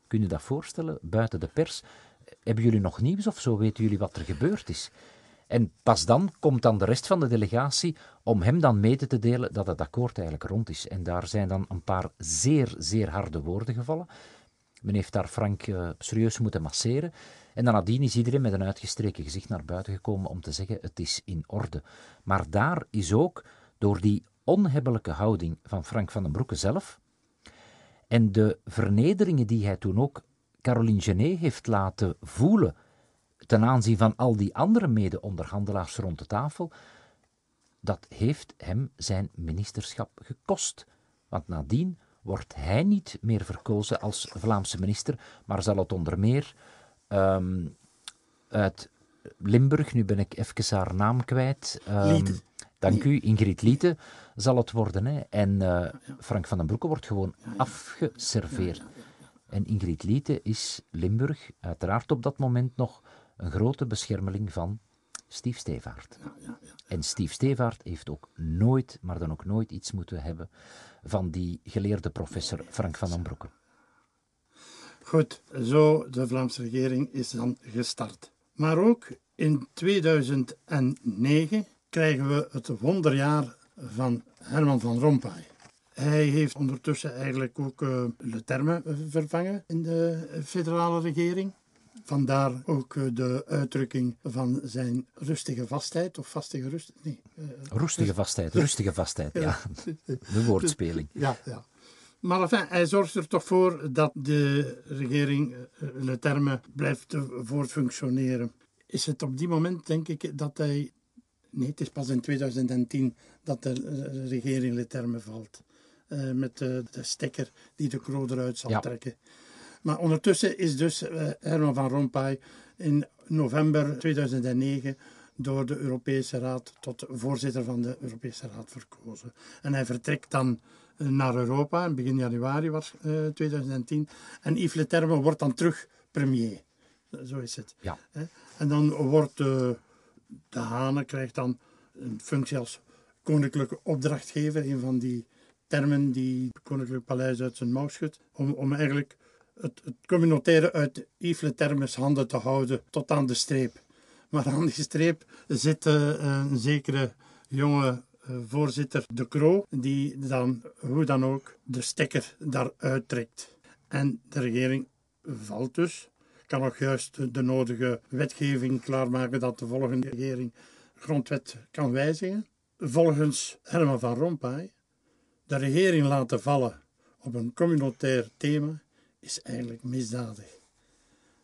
kun je dat voorstellen, buiten de pers, hebben jullie nog nieuws of zo? Weten jullie wat er gebeurd is? En pas dan komt dan de rest van de delegatie om hem dan mee te delen dat het akkoord eigenlijk rond is. En daar zijn dan een paar zeer, zeer harde woorden gevallen. Men heeft daar Frank uh, serieus moeten masseren. En dan nadien is iedereen met een uitgestreken gezicht naar buiten gekomen om te zeggen: het is in orde. Maar daar is ook door die onhebbelijke houding van Frank van den Broeke zelf en de vernederingen die hij toen ook Caroline Genet heeft laten voelen ten aanzien van al die andere mede-onderhandelaars rond de tafel, dat heeft hem zijn ministerschap gekost. Want nadien wordt hij niet meer verkozen als Vlaamse minister, maar zal het onder meer um, uit Limburg, nu ben ik even haar naam kwijt. Um, dank u, Ingrid Liete zal het worden. Hè. En uh, Frank van den Broeke wordt gewoon afgeserveerd. En Ingrid Liete is Limburg, uiteraard op dat moment nog een grote beschermeling van Stief Stevaart. En Stief Stevaart heeft ook nooit, maar dan ook nooit iets moeten hebben van die geleerde professor Frank van den Broeke. Goed, zo de Vlaamse regering is dan gestart. Maar ook in 2009 krijgen we het wonderjaar van Herman van Rompuy. Hij heeft ondertussen eigenlijk ook uh, Le Terme vervangen in de federale regering. Vandaar ook eh, de uitdrukking van zijn rustige vastheid, of vastige rust. Nee, uh, rustige vastheid, rustige vastheid, ja. De woordspeling. Ja, ja. Maar enfin, hij zorgt er toch voor dat de regering Le Terme blijft voortfunctioneren. Is het op die moment, denk ik, dat hij Nee, het is pas in 2010 dat de eh, regering Le Terme valt. Uh, met de, de, stekker die de Kroo eruit zal trekken. Maar ondertussen is dus uh, Herman van Rompuy in november 2009 door de Europese Raad tot voorzitter van de Europese Raad verkozen. En hij vertrekt dan naar Europa, begin januari was uh, 2010. En Yves Le Terme wordt dan terug premier. Zo is het. Ja. En dan wordt de Hane krijgt dan een functie als koninklijke opdrachtgever, een van die termen die het Koninklijk Paleis uit zijn mouw schudt, om, om eigenlijk het, communautaire uit Yves Termes handen te houden tot aan de streep. Maar aan die streep zit uh, een zekere jonge uh, voorzitter De Croo, die dan, hoe dan ook, de stekker daaruit trekt. En de regering valt dus kan nog juist de nodige wetgeving klaarmaken dat de volgende regering grondwet kan wijzigen. Volgens Herman van Rompuy, de regering laten vallen op een communautair thema is eigenlijk misdadig.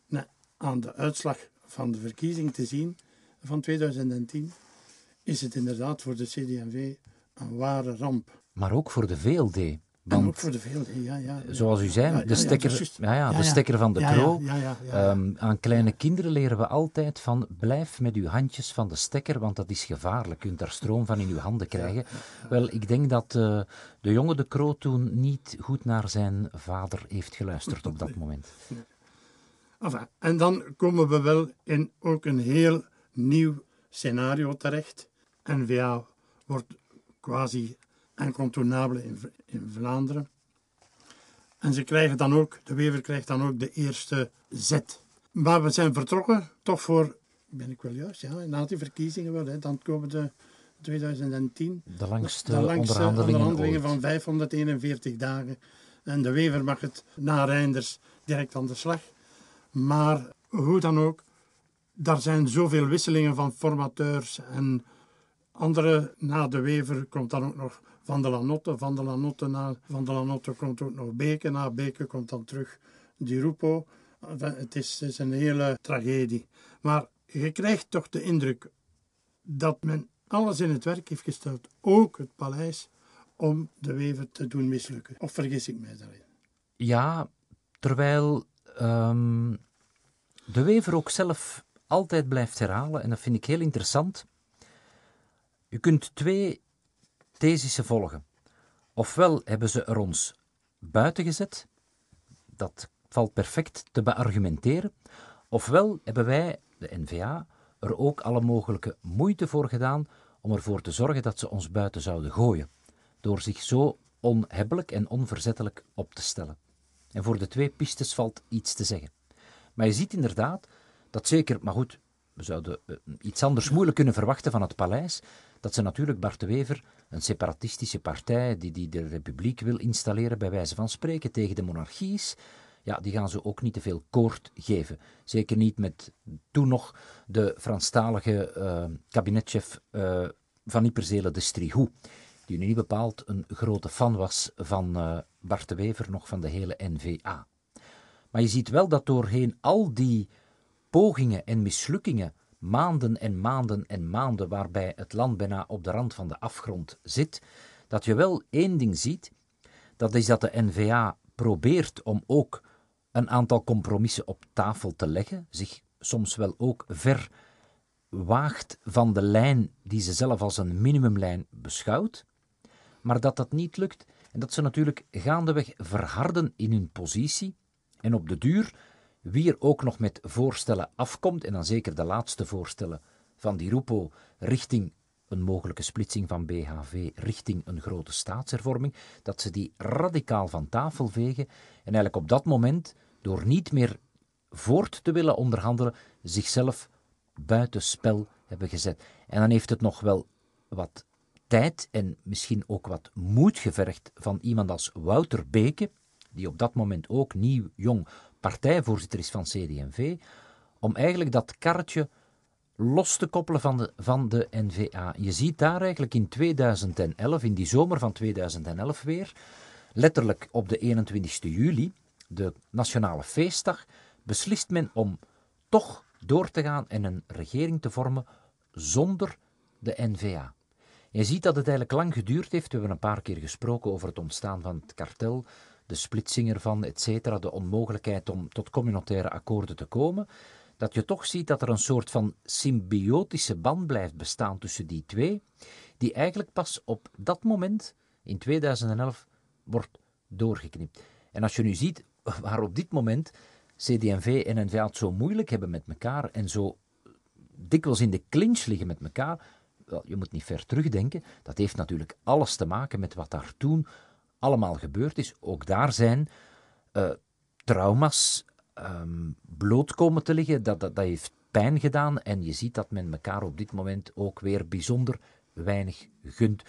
Nou, aan de uitslag van de verkiezing te zien van 2010 is het inderdaad voor de CD&V een ware ramp. Maar ook voor de VLD. Want, ook voor de VLD, ja, ja, Zoals u zei, de stekker, ja, ja, de stekker van de kro. Um, aan kleine kinderen leren we altijd van blijf met uw handjes van de stekker, want dat is gevaarlijk. Je kunt daar stroom van in uw handen krijgen. Wel, ik denk dat uh, de jonge de kro toen niet goed naar zijn vader heeft geluisterd op dat moment. Enfin, en dan komen we wel in ook een heel nieuw scenario terecht. N-VA wordt quasi incontournabele in, in Vlaanderen. En ze krijgen dan ook, de Wever krijgt dan ook de eerste zet. Maar we zijn vertrokken, toch voor, ben ik wel juist, ja, na die verkiezingen wel, hè, dan komen de 2010. De langste, de langste onderhandelingen, onderhandelingen van 541 dagen. En de Wever mag het na Reinders direct aan de slag. Maar hoe dan ook, daar zijn zoveel wisselingen van formateurs en andere, na de Wever komt dan ook nog van de Lanotte. Van de Lanotte, na, van de Lanotte komt ook nog Beke. Na Beke komt dan terug Di Rupo. Het is, is een hele tragedie. Maar je krijgt toch de indruk dat men alles in het werk heeft gesteld, ook het paleis, om de wever te doen mislukken. Of vergis ik mij daarin? Ja, terwijl um, de wever ook zelf altijd blijft herhalen, en dat vind ik heel interessant. Je kunt twee thesissen volgen. Ofwel hebben ze er ons buiten gezet, dat valt perfect te beargumenteren. Ofwel hebben wij, de NVA, er ook alle mogelijke moeite voor gedaan om ervoor te zorgen dat ze ons buiten zouden gooien, door zich zo onhebbelijk en onverzettelijk op te stellen. En voor de twee pistes valt iets te zeggen. Maar je ziet inderdaad dat zeker, maar goed, we zouden eh, iets anders moeilijk kunnen verwachten van het paleis, dat ze natuurlijk Bart de Wever, een separatistische partij die, die de republiek wil installeren, bij wijze van spreken, tegen de monarchie is, ja, die gaan ze ook niet te veel koord geven. Zeker niet met toen nog de Franstalige uh, kabinetchef uh, van Ipperzele de Strihou, die nu niet bepaald een grote fan was van uh, Bart de Wever, nog van de hele NVA. Maar je ziet wel dat doorheen al die pogingen en mislukkingen, maanden en maanden en maanden waarbij het land bijna op de rand van de afgrond zit, dat je wel één ding ziet, dat is dat de NVA probeert om ook een aantal compromissen op tafel te leggen, zich soms wel ook ver waagt van de lijn die ze zelf als een minimumlijn beschouwt, maar dat dat niet lukt en dat ze natuurlijk gaandeweg verharden in hun positie en op de duur wie er ook nog met voorstellen afkomt, en dan zeker de laatste voorstellen van die Rupo richting een mogelijke splitsing van BHV richting een grote staatshervorming, dat ze die radicaal van tafel vegen en eigenlijk op dat moment, door niet meer voort te willen onderhandelen, zichzelf buitenspel hebben gezet. En dan heeft het nog wel wat tijd en misschien ook wat moed gevergd van iemand als Wouter Beke, die op dat moment ook nieuw, jong partijvoorzitter is van CD&V, om eigenlijk dat karretje los te koppelen van de, van de NVA. Je ziet daar eigenlijk in 2011, in die zomer van 2011 weer, letterlijk op de 21 juli, de nationale feestdag, beslist men om toch door te gaan en een regering te vormen zonder de NVA. Je ziet dat het eigenlijk lang geduurd heeft. We hebben een paar keer gesproken over het ontstaan van het kartel, de splitsing ervan, etc., de onmogelijkheid om tot communautaire akkoorden te komen, dat je toch ziet dat er een soort van symbiotische band blijft bestaan tussen die twee, die eigenlijk pas op dat moment, in 2011, wordt doorgeknipt. En als je nu ziet waar op dit moment CD&V en NVA het zo moeilijk hebben met elkaar en zo dikwijls in de clinch liggen met elkaar, wel, je moet niet ver terugdenken, dat heeft natuurlijk alles te maken met wat daar toen allemaal gebeurd is. Ook daar zijn uh, trauma's um, bloot komen te liggen. Dat, dat, dat heeft pijn gedaan en je ziet dat men elkaar op dit moment ook weer bijzonder weinig gunt.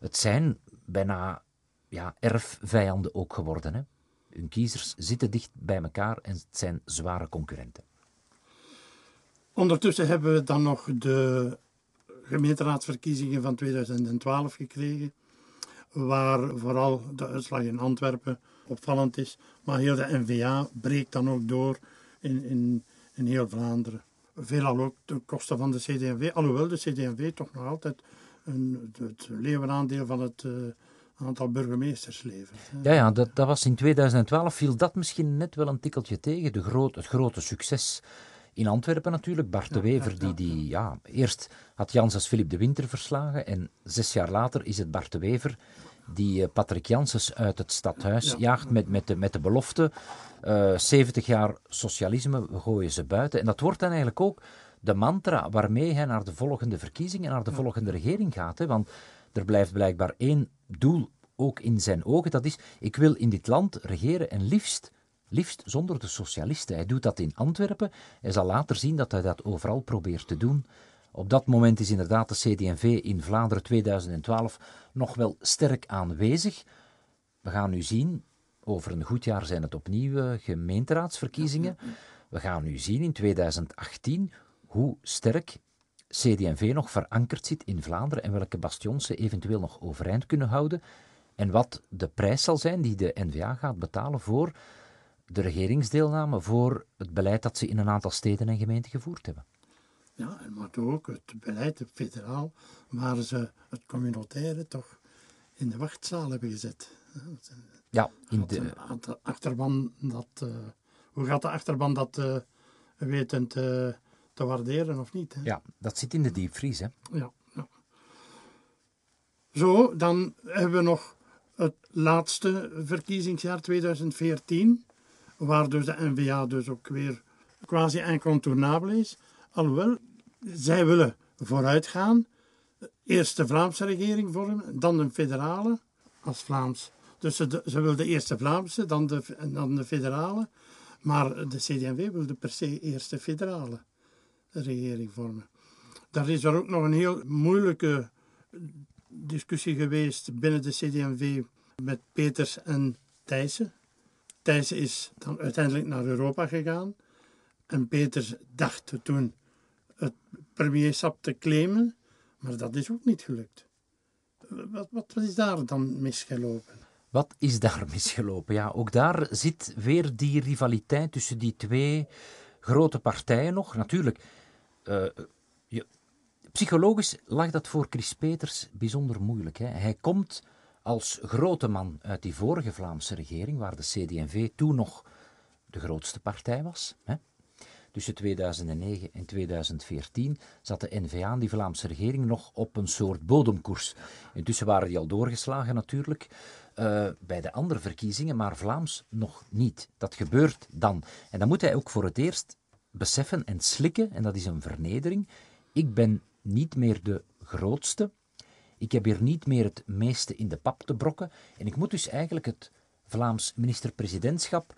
Het zijn bijna ja, erfvijanden ook geworden. Hè? Hun kiezers zitten dicht bij elkaar en het zijn zware concurrenten. Ondertussen hebben we dan nog de gemeenteraadsverkiezingen van 2012 gekregen waar vooral de uitslag in Antwerpen opvallend is. Maar heel de NVA breekt dan ook door in, in, in heel Vlaanderen. Veelal ook ten koste van de CD&V, alhoewel de CD&V toch nog altijd een, het leeuwenaandeel van het uh, aantal burgemeesters levert. Ja, ja dat, dat was in 2012, viel dat misschien net wel een tikkeltje tegen, de groot, het grote succes in Antwerpen natuurlijk, Bart de Wever, die, die ja, eerst had Janssens Philip de Winter verslagen en zes jaar later is het Bart de Wever die uh, Patrick Janssens uit het stadhuis jaagt met, met, de, met de belofte uh, eh, 70 jaar socialisme, we gooien ze buiten. En dat wordt dan eigenlijk ook de mantra waarmee hij naar de volgende verkiezingen, naar de volgende regering gaat. Hè? Want er blijft blijkbaar één doel ook in zijn ogen, dat is, ik wil in dit land regeren en liefst Liefst zonder de socialisten. Hij doet dat in Antwerpen. Hij zal later zien dat hij dat overal probeert te doen. Op dat moment is inderdaad de CD&V in Vlaanderen 2012 nog wel sterk aanwezig. We gaan nu zien, over een goed jaar zijn het opnieuw gemeenteraadsverkiezingen. We gaan nu zien in 2018 hoe sterk CD&V nog verankerd zit in Vlaanderen en welke bastions ze eventueel nog overeind kunnen houden. En wat de prijs zal zijn die de NVA gaat betalen voor de regeringsdeelname voor het beleid dat ze in een aantal steden en gemeenten gevoerd hebben. Ja, maar ook het beleid op federaal, waar ze het communautaire toch in de wachtzaal hebben gezet. Ja, in de... achterban dat, uh, hoe gaat de achterban dat uh, weten te, te, waarderen of niet? Hè? Ja, dat zit in de diepvries, hè? Ja, ja. Zo, dan hebben we nog het laatste verkiezingsjaar 2014 waar dus de NVA dus ook weer quasi incontournabel is. Alhoewel, zij willen vooruit gaan. Eerst de Vlaamse regering vormen, dan een federale als Vlaams. Dus ze, ze wil de Vlaamse, dan de, dan de federale. Maar de CD&V wilde per se eerst de federale regering vormen. Daar is er ook nog een heel moeilijke discussie geweest binnen de CD&V met Peters en Thijssen. Thijssen is dan uiteindelijk naar Europa gegaan. En Peters dacht toen het premierschap te claimen, maar dat is ook niet gelukt. Wat, wat, wat is daar dan misgelopen? Wat is daar misgelopen? Ja, ook daar zit weer die rivaliteit tussen die twee grote partijen nog. Natuurlijk, uh, je, psychologisch lag dat voor Chris Peters bijzonder moeilijk. Hè. Hij komt als grote man uit die vorige Vlaamse regering, waar de CD&V toen nog de grootste partij was. Hè. Tussen 2009 en 2014 zat de N-VA die Vlaamse regering nog op een soort bodemkoers. Intussen waren die al doorgeslagen natuurlijk uh, bij de andere verkiezingen, maar Vlaams nog niet. Dat gebeurt dan. En dan moet hij ook voor het eerst beseffen en slikken, en dat is een vernedering. Ik ben niet meer de grootste. Ik heb hier niet meer het meeste in de pap te brokken. En ik moet dus eigenlijk het Vlaams minister-presidentschap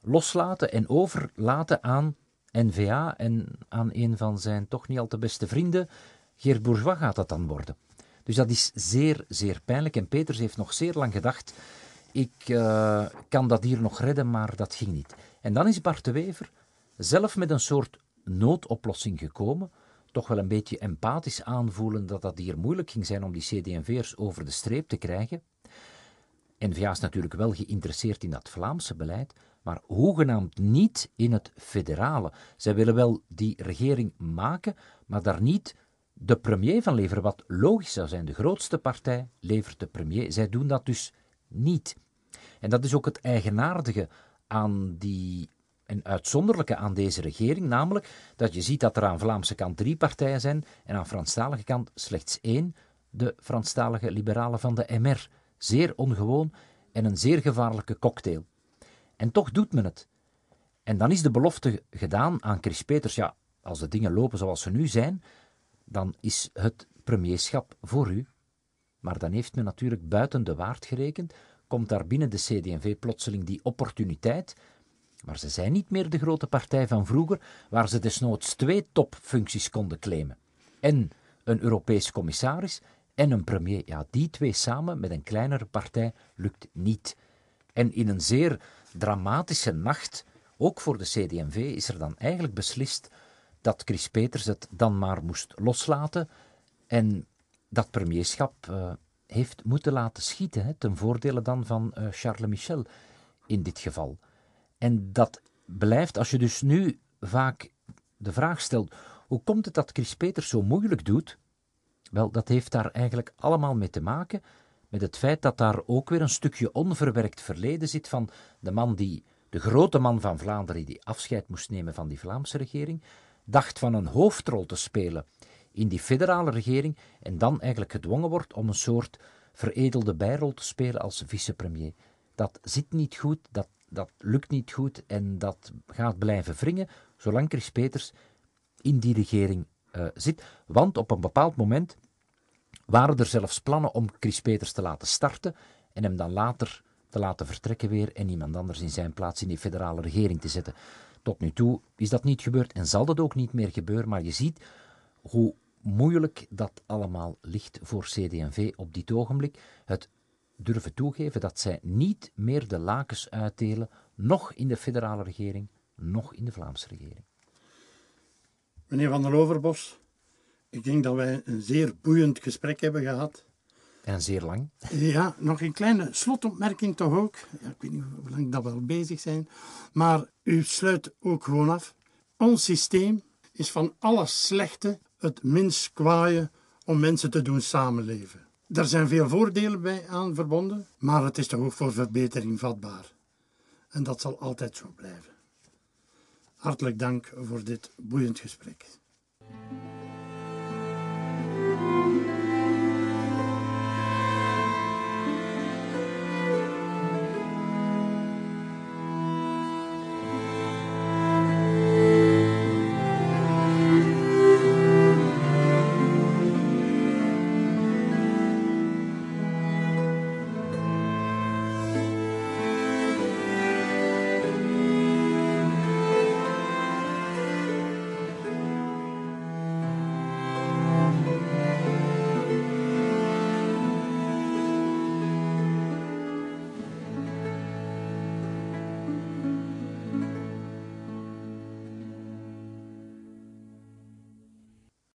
loslaten en overlaten aan NVA en aan een van zijn toch niet al te beste vrienden, Geert Bourgeois gaat dat dan worden. Dus dat is zeer, zeer pijnlijk. En Peters heeft nog zeer lang gedacht, ik uh, kan dat hier nog redden, maar dat ging niet. En dan is Bart de Wever zelf met een soort noodoplossing gekomen, toch wel een beetje empathisch aanvoelen dat dat hier moeilijk ging zijn om die CD&V'ers over de streep te krijgen. N-VA is natuurlijk wel geïnteresseerd in dat Vlaamse beleid, maar hoegenaamd niet in het federale. Zij willen wel die regering maken, maar daar niet de premier van leveren, wat logisch zou zijn. De grootste partij levert de premier. Zij doen dat dus niet. En dat is ook het eigenaardige aan die en uitzonderlijke aan deze regering, namelijk dat je ziet dat er aan Vlaamse kant drie partijen zijn en aan Franstalige kant slechts één, de Franstalige liberalen van de MR. Zeer ongewoon en een zeer gevaarlijke cocktail. En toch doet men het. En dan is de belofte gedaan aan Chris Peters, ja, als de dingen lopen zoals ze nu zijn, dan is het premierschap voor u. Maar dan heeft men natuurlijk buiten de waard gerekend, komt daar binnen de CD&V plotseling die opportuniteit, maar ze zijn niet meer de grote partij van vroeger, waar ze desnoods twee topfuncties konden claimen. En een Europees commissaris en een premier. Ja, die twee samen met een kleinere partij lukt niet. En in een zeer dramatische nacht, ook voor de CD&V, is er dan eigenlijk beslist dat Chris Peters het dan maar moest loslaten en dat premierschap uh, heeft moeten laten schieten, ten voordele dan van uh, Charles Michel in dit geval. En dat blijft, als je dus nu vaak de vraag stelt, hoe komt het dat Chris Peters zo moeilijk doet? Wel, dat heeft daar eigenlijk allemaal mee te maken met het feit dat daar ook weer een stukje onverwerkt verleden zit van de man die, de grote man van Vlaanderen, die afscheid moest nemen van die Vlaamse regering, dacht van een hoofdrol te spelen in die federale regering en dan eigenlijk gedwongen wordt om een soort veredelde bijrol te spelen als vicepremier. Dat zit niet goed, dat, dat lukt niet goed en dat gaat blijven wringen zolang Chris Peters in die regering uh, zit. Want op een bepaald moment waren er zelfs plannen om Chris Peters te laten starten en hem dan later te laten vertrekken weer en iemand anders in zijn plaats in die federale regering te zetten. Tot nu toe is dat niet gebeurd en zal dat ook niet meer gebeuren, maar je ziet hoe moeilijk dat allemaal ligt voor CD&V op dit ogenblik. Het durven toegeven dat zij niet meer de lakens uitdelen, nog in de federale regering, nog in de Vlaamse regering. Meneer Van der Overbos, ik denk dat wij een zeer boeiend gesprek hebben gehad. En zeer lang. Ja, nog een kleine slotopmerking toch ook. Ja, ik weet niet hoe lang dat we al bezig zijn. Maar u sluit ook gewoon af. Ons systeem is van alles slechte het minst kwaaie om mensen te doen samenleven. Er zijn veel voordelen bij aan verbonden, maar het is toch ook voor verbetering vatbaar. En dat zal altijd zo blijven. Hartelijk dank voor dit boeiend gesprek.